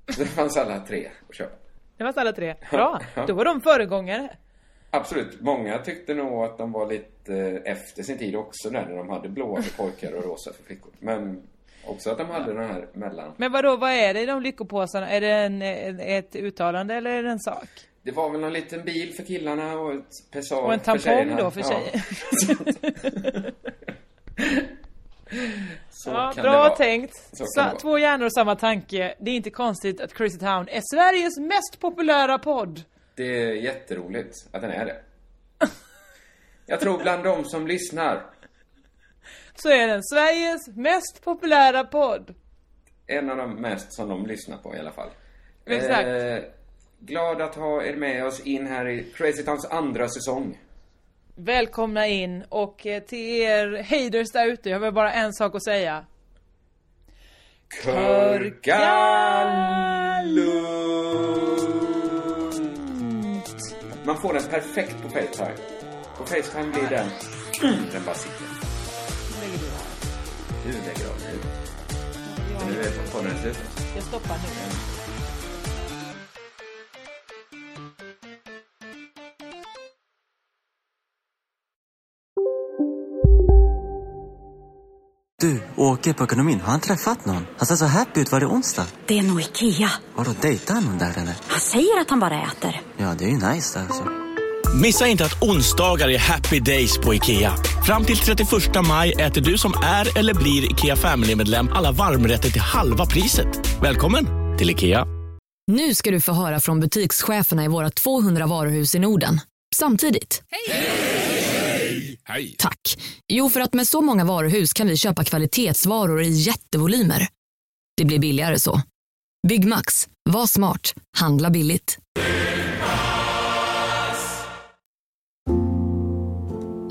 Så det fanns alla tre att köpa. Det var alla tre. Bra. Ja. Då var de föregångare. Absolut. Många tyckte nog att de var lite eh, efter sin tid också när de hade blåa för pojkar och rosa för flickor. Men också att de hade den här mellan. Men vadå, vad är det i de lyckopåsarna? Är det en, ett uttalande eller är det en sak? Det var väl någon liten bil för killarna och ett Pessar Och en tampong då för Ja. tjejer? (laughs) Ja, bra tänkt. Sa, två hjärnor och samma tanke. Det är inte konstigt att Crazy Town är Sveriges mest populära podd. Det är jätteroligt att den är det. Jag tror bland de som lyssnar, Så är den Sveriges mest populära podd. en av de mest som de lyssnar på i alla fall. Exakt. Eh, glad att ha er med oss in här i Crazy Towns andra säsong. Välkomna in och eh, till er haters där ute, jag har bara en sak att säga. Körkalund. Man får den perfekt på Facetime. På Facetime blir den... Mm, den bara sitter. Du lägger av nu. Nu är podden slut. Jag stoppar nu. Du, åker på ekonomin. Har han träffat någon? Han ser så happy ut. Var det onsdag? Det är nog Ikea. Har du dejtat någon där eller? Han säger att han bara äter. Ja, det är ju nice där alltså. Missa inte att onsdagar är happy days på IKEA. Fram till 31 maj äter du som är eller blir IKEA Family-medlem alla varmrätter till halva priset. Välkommen till IKEA. Nu ska du få höra från butikscheferna i våra 200 varuhus i Norden. Samtidigt. Hej! Tack. Jo, för att med så många varuhus kan vi köpa kvalitetsvaror i jättevolymer. Det blir billigare så. Byggmax. Var smart. Handla billigt.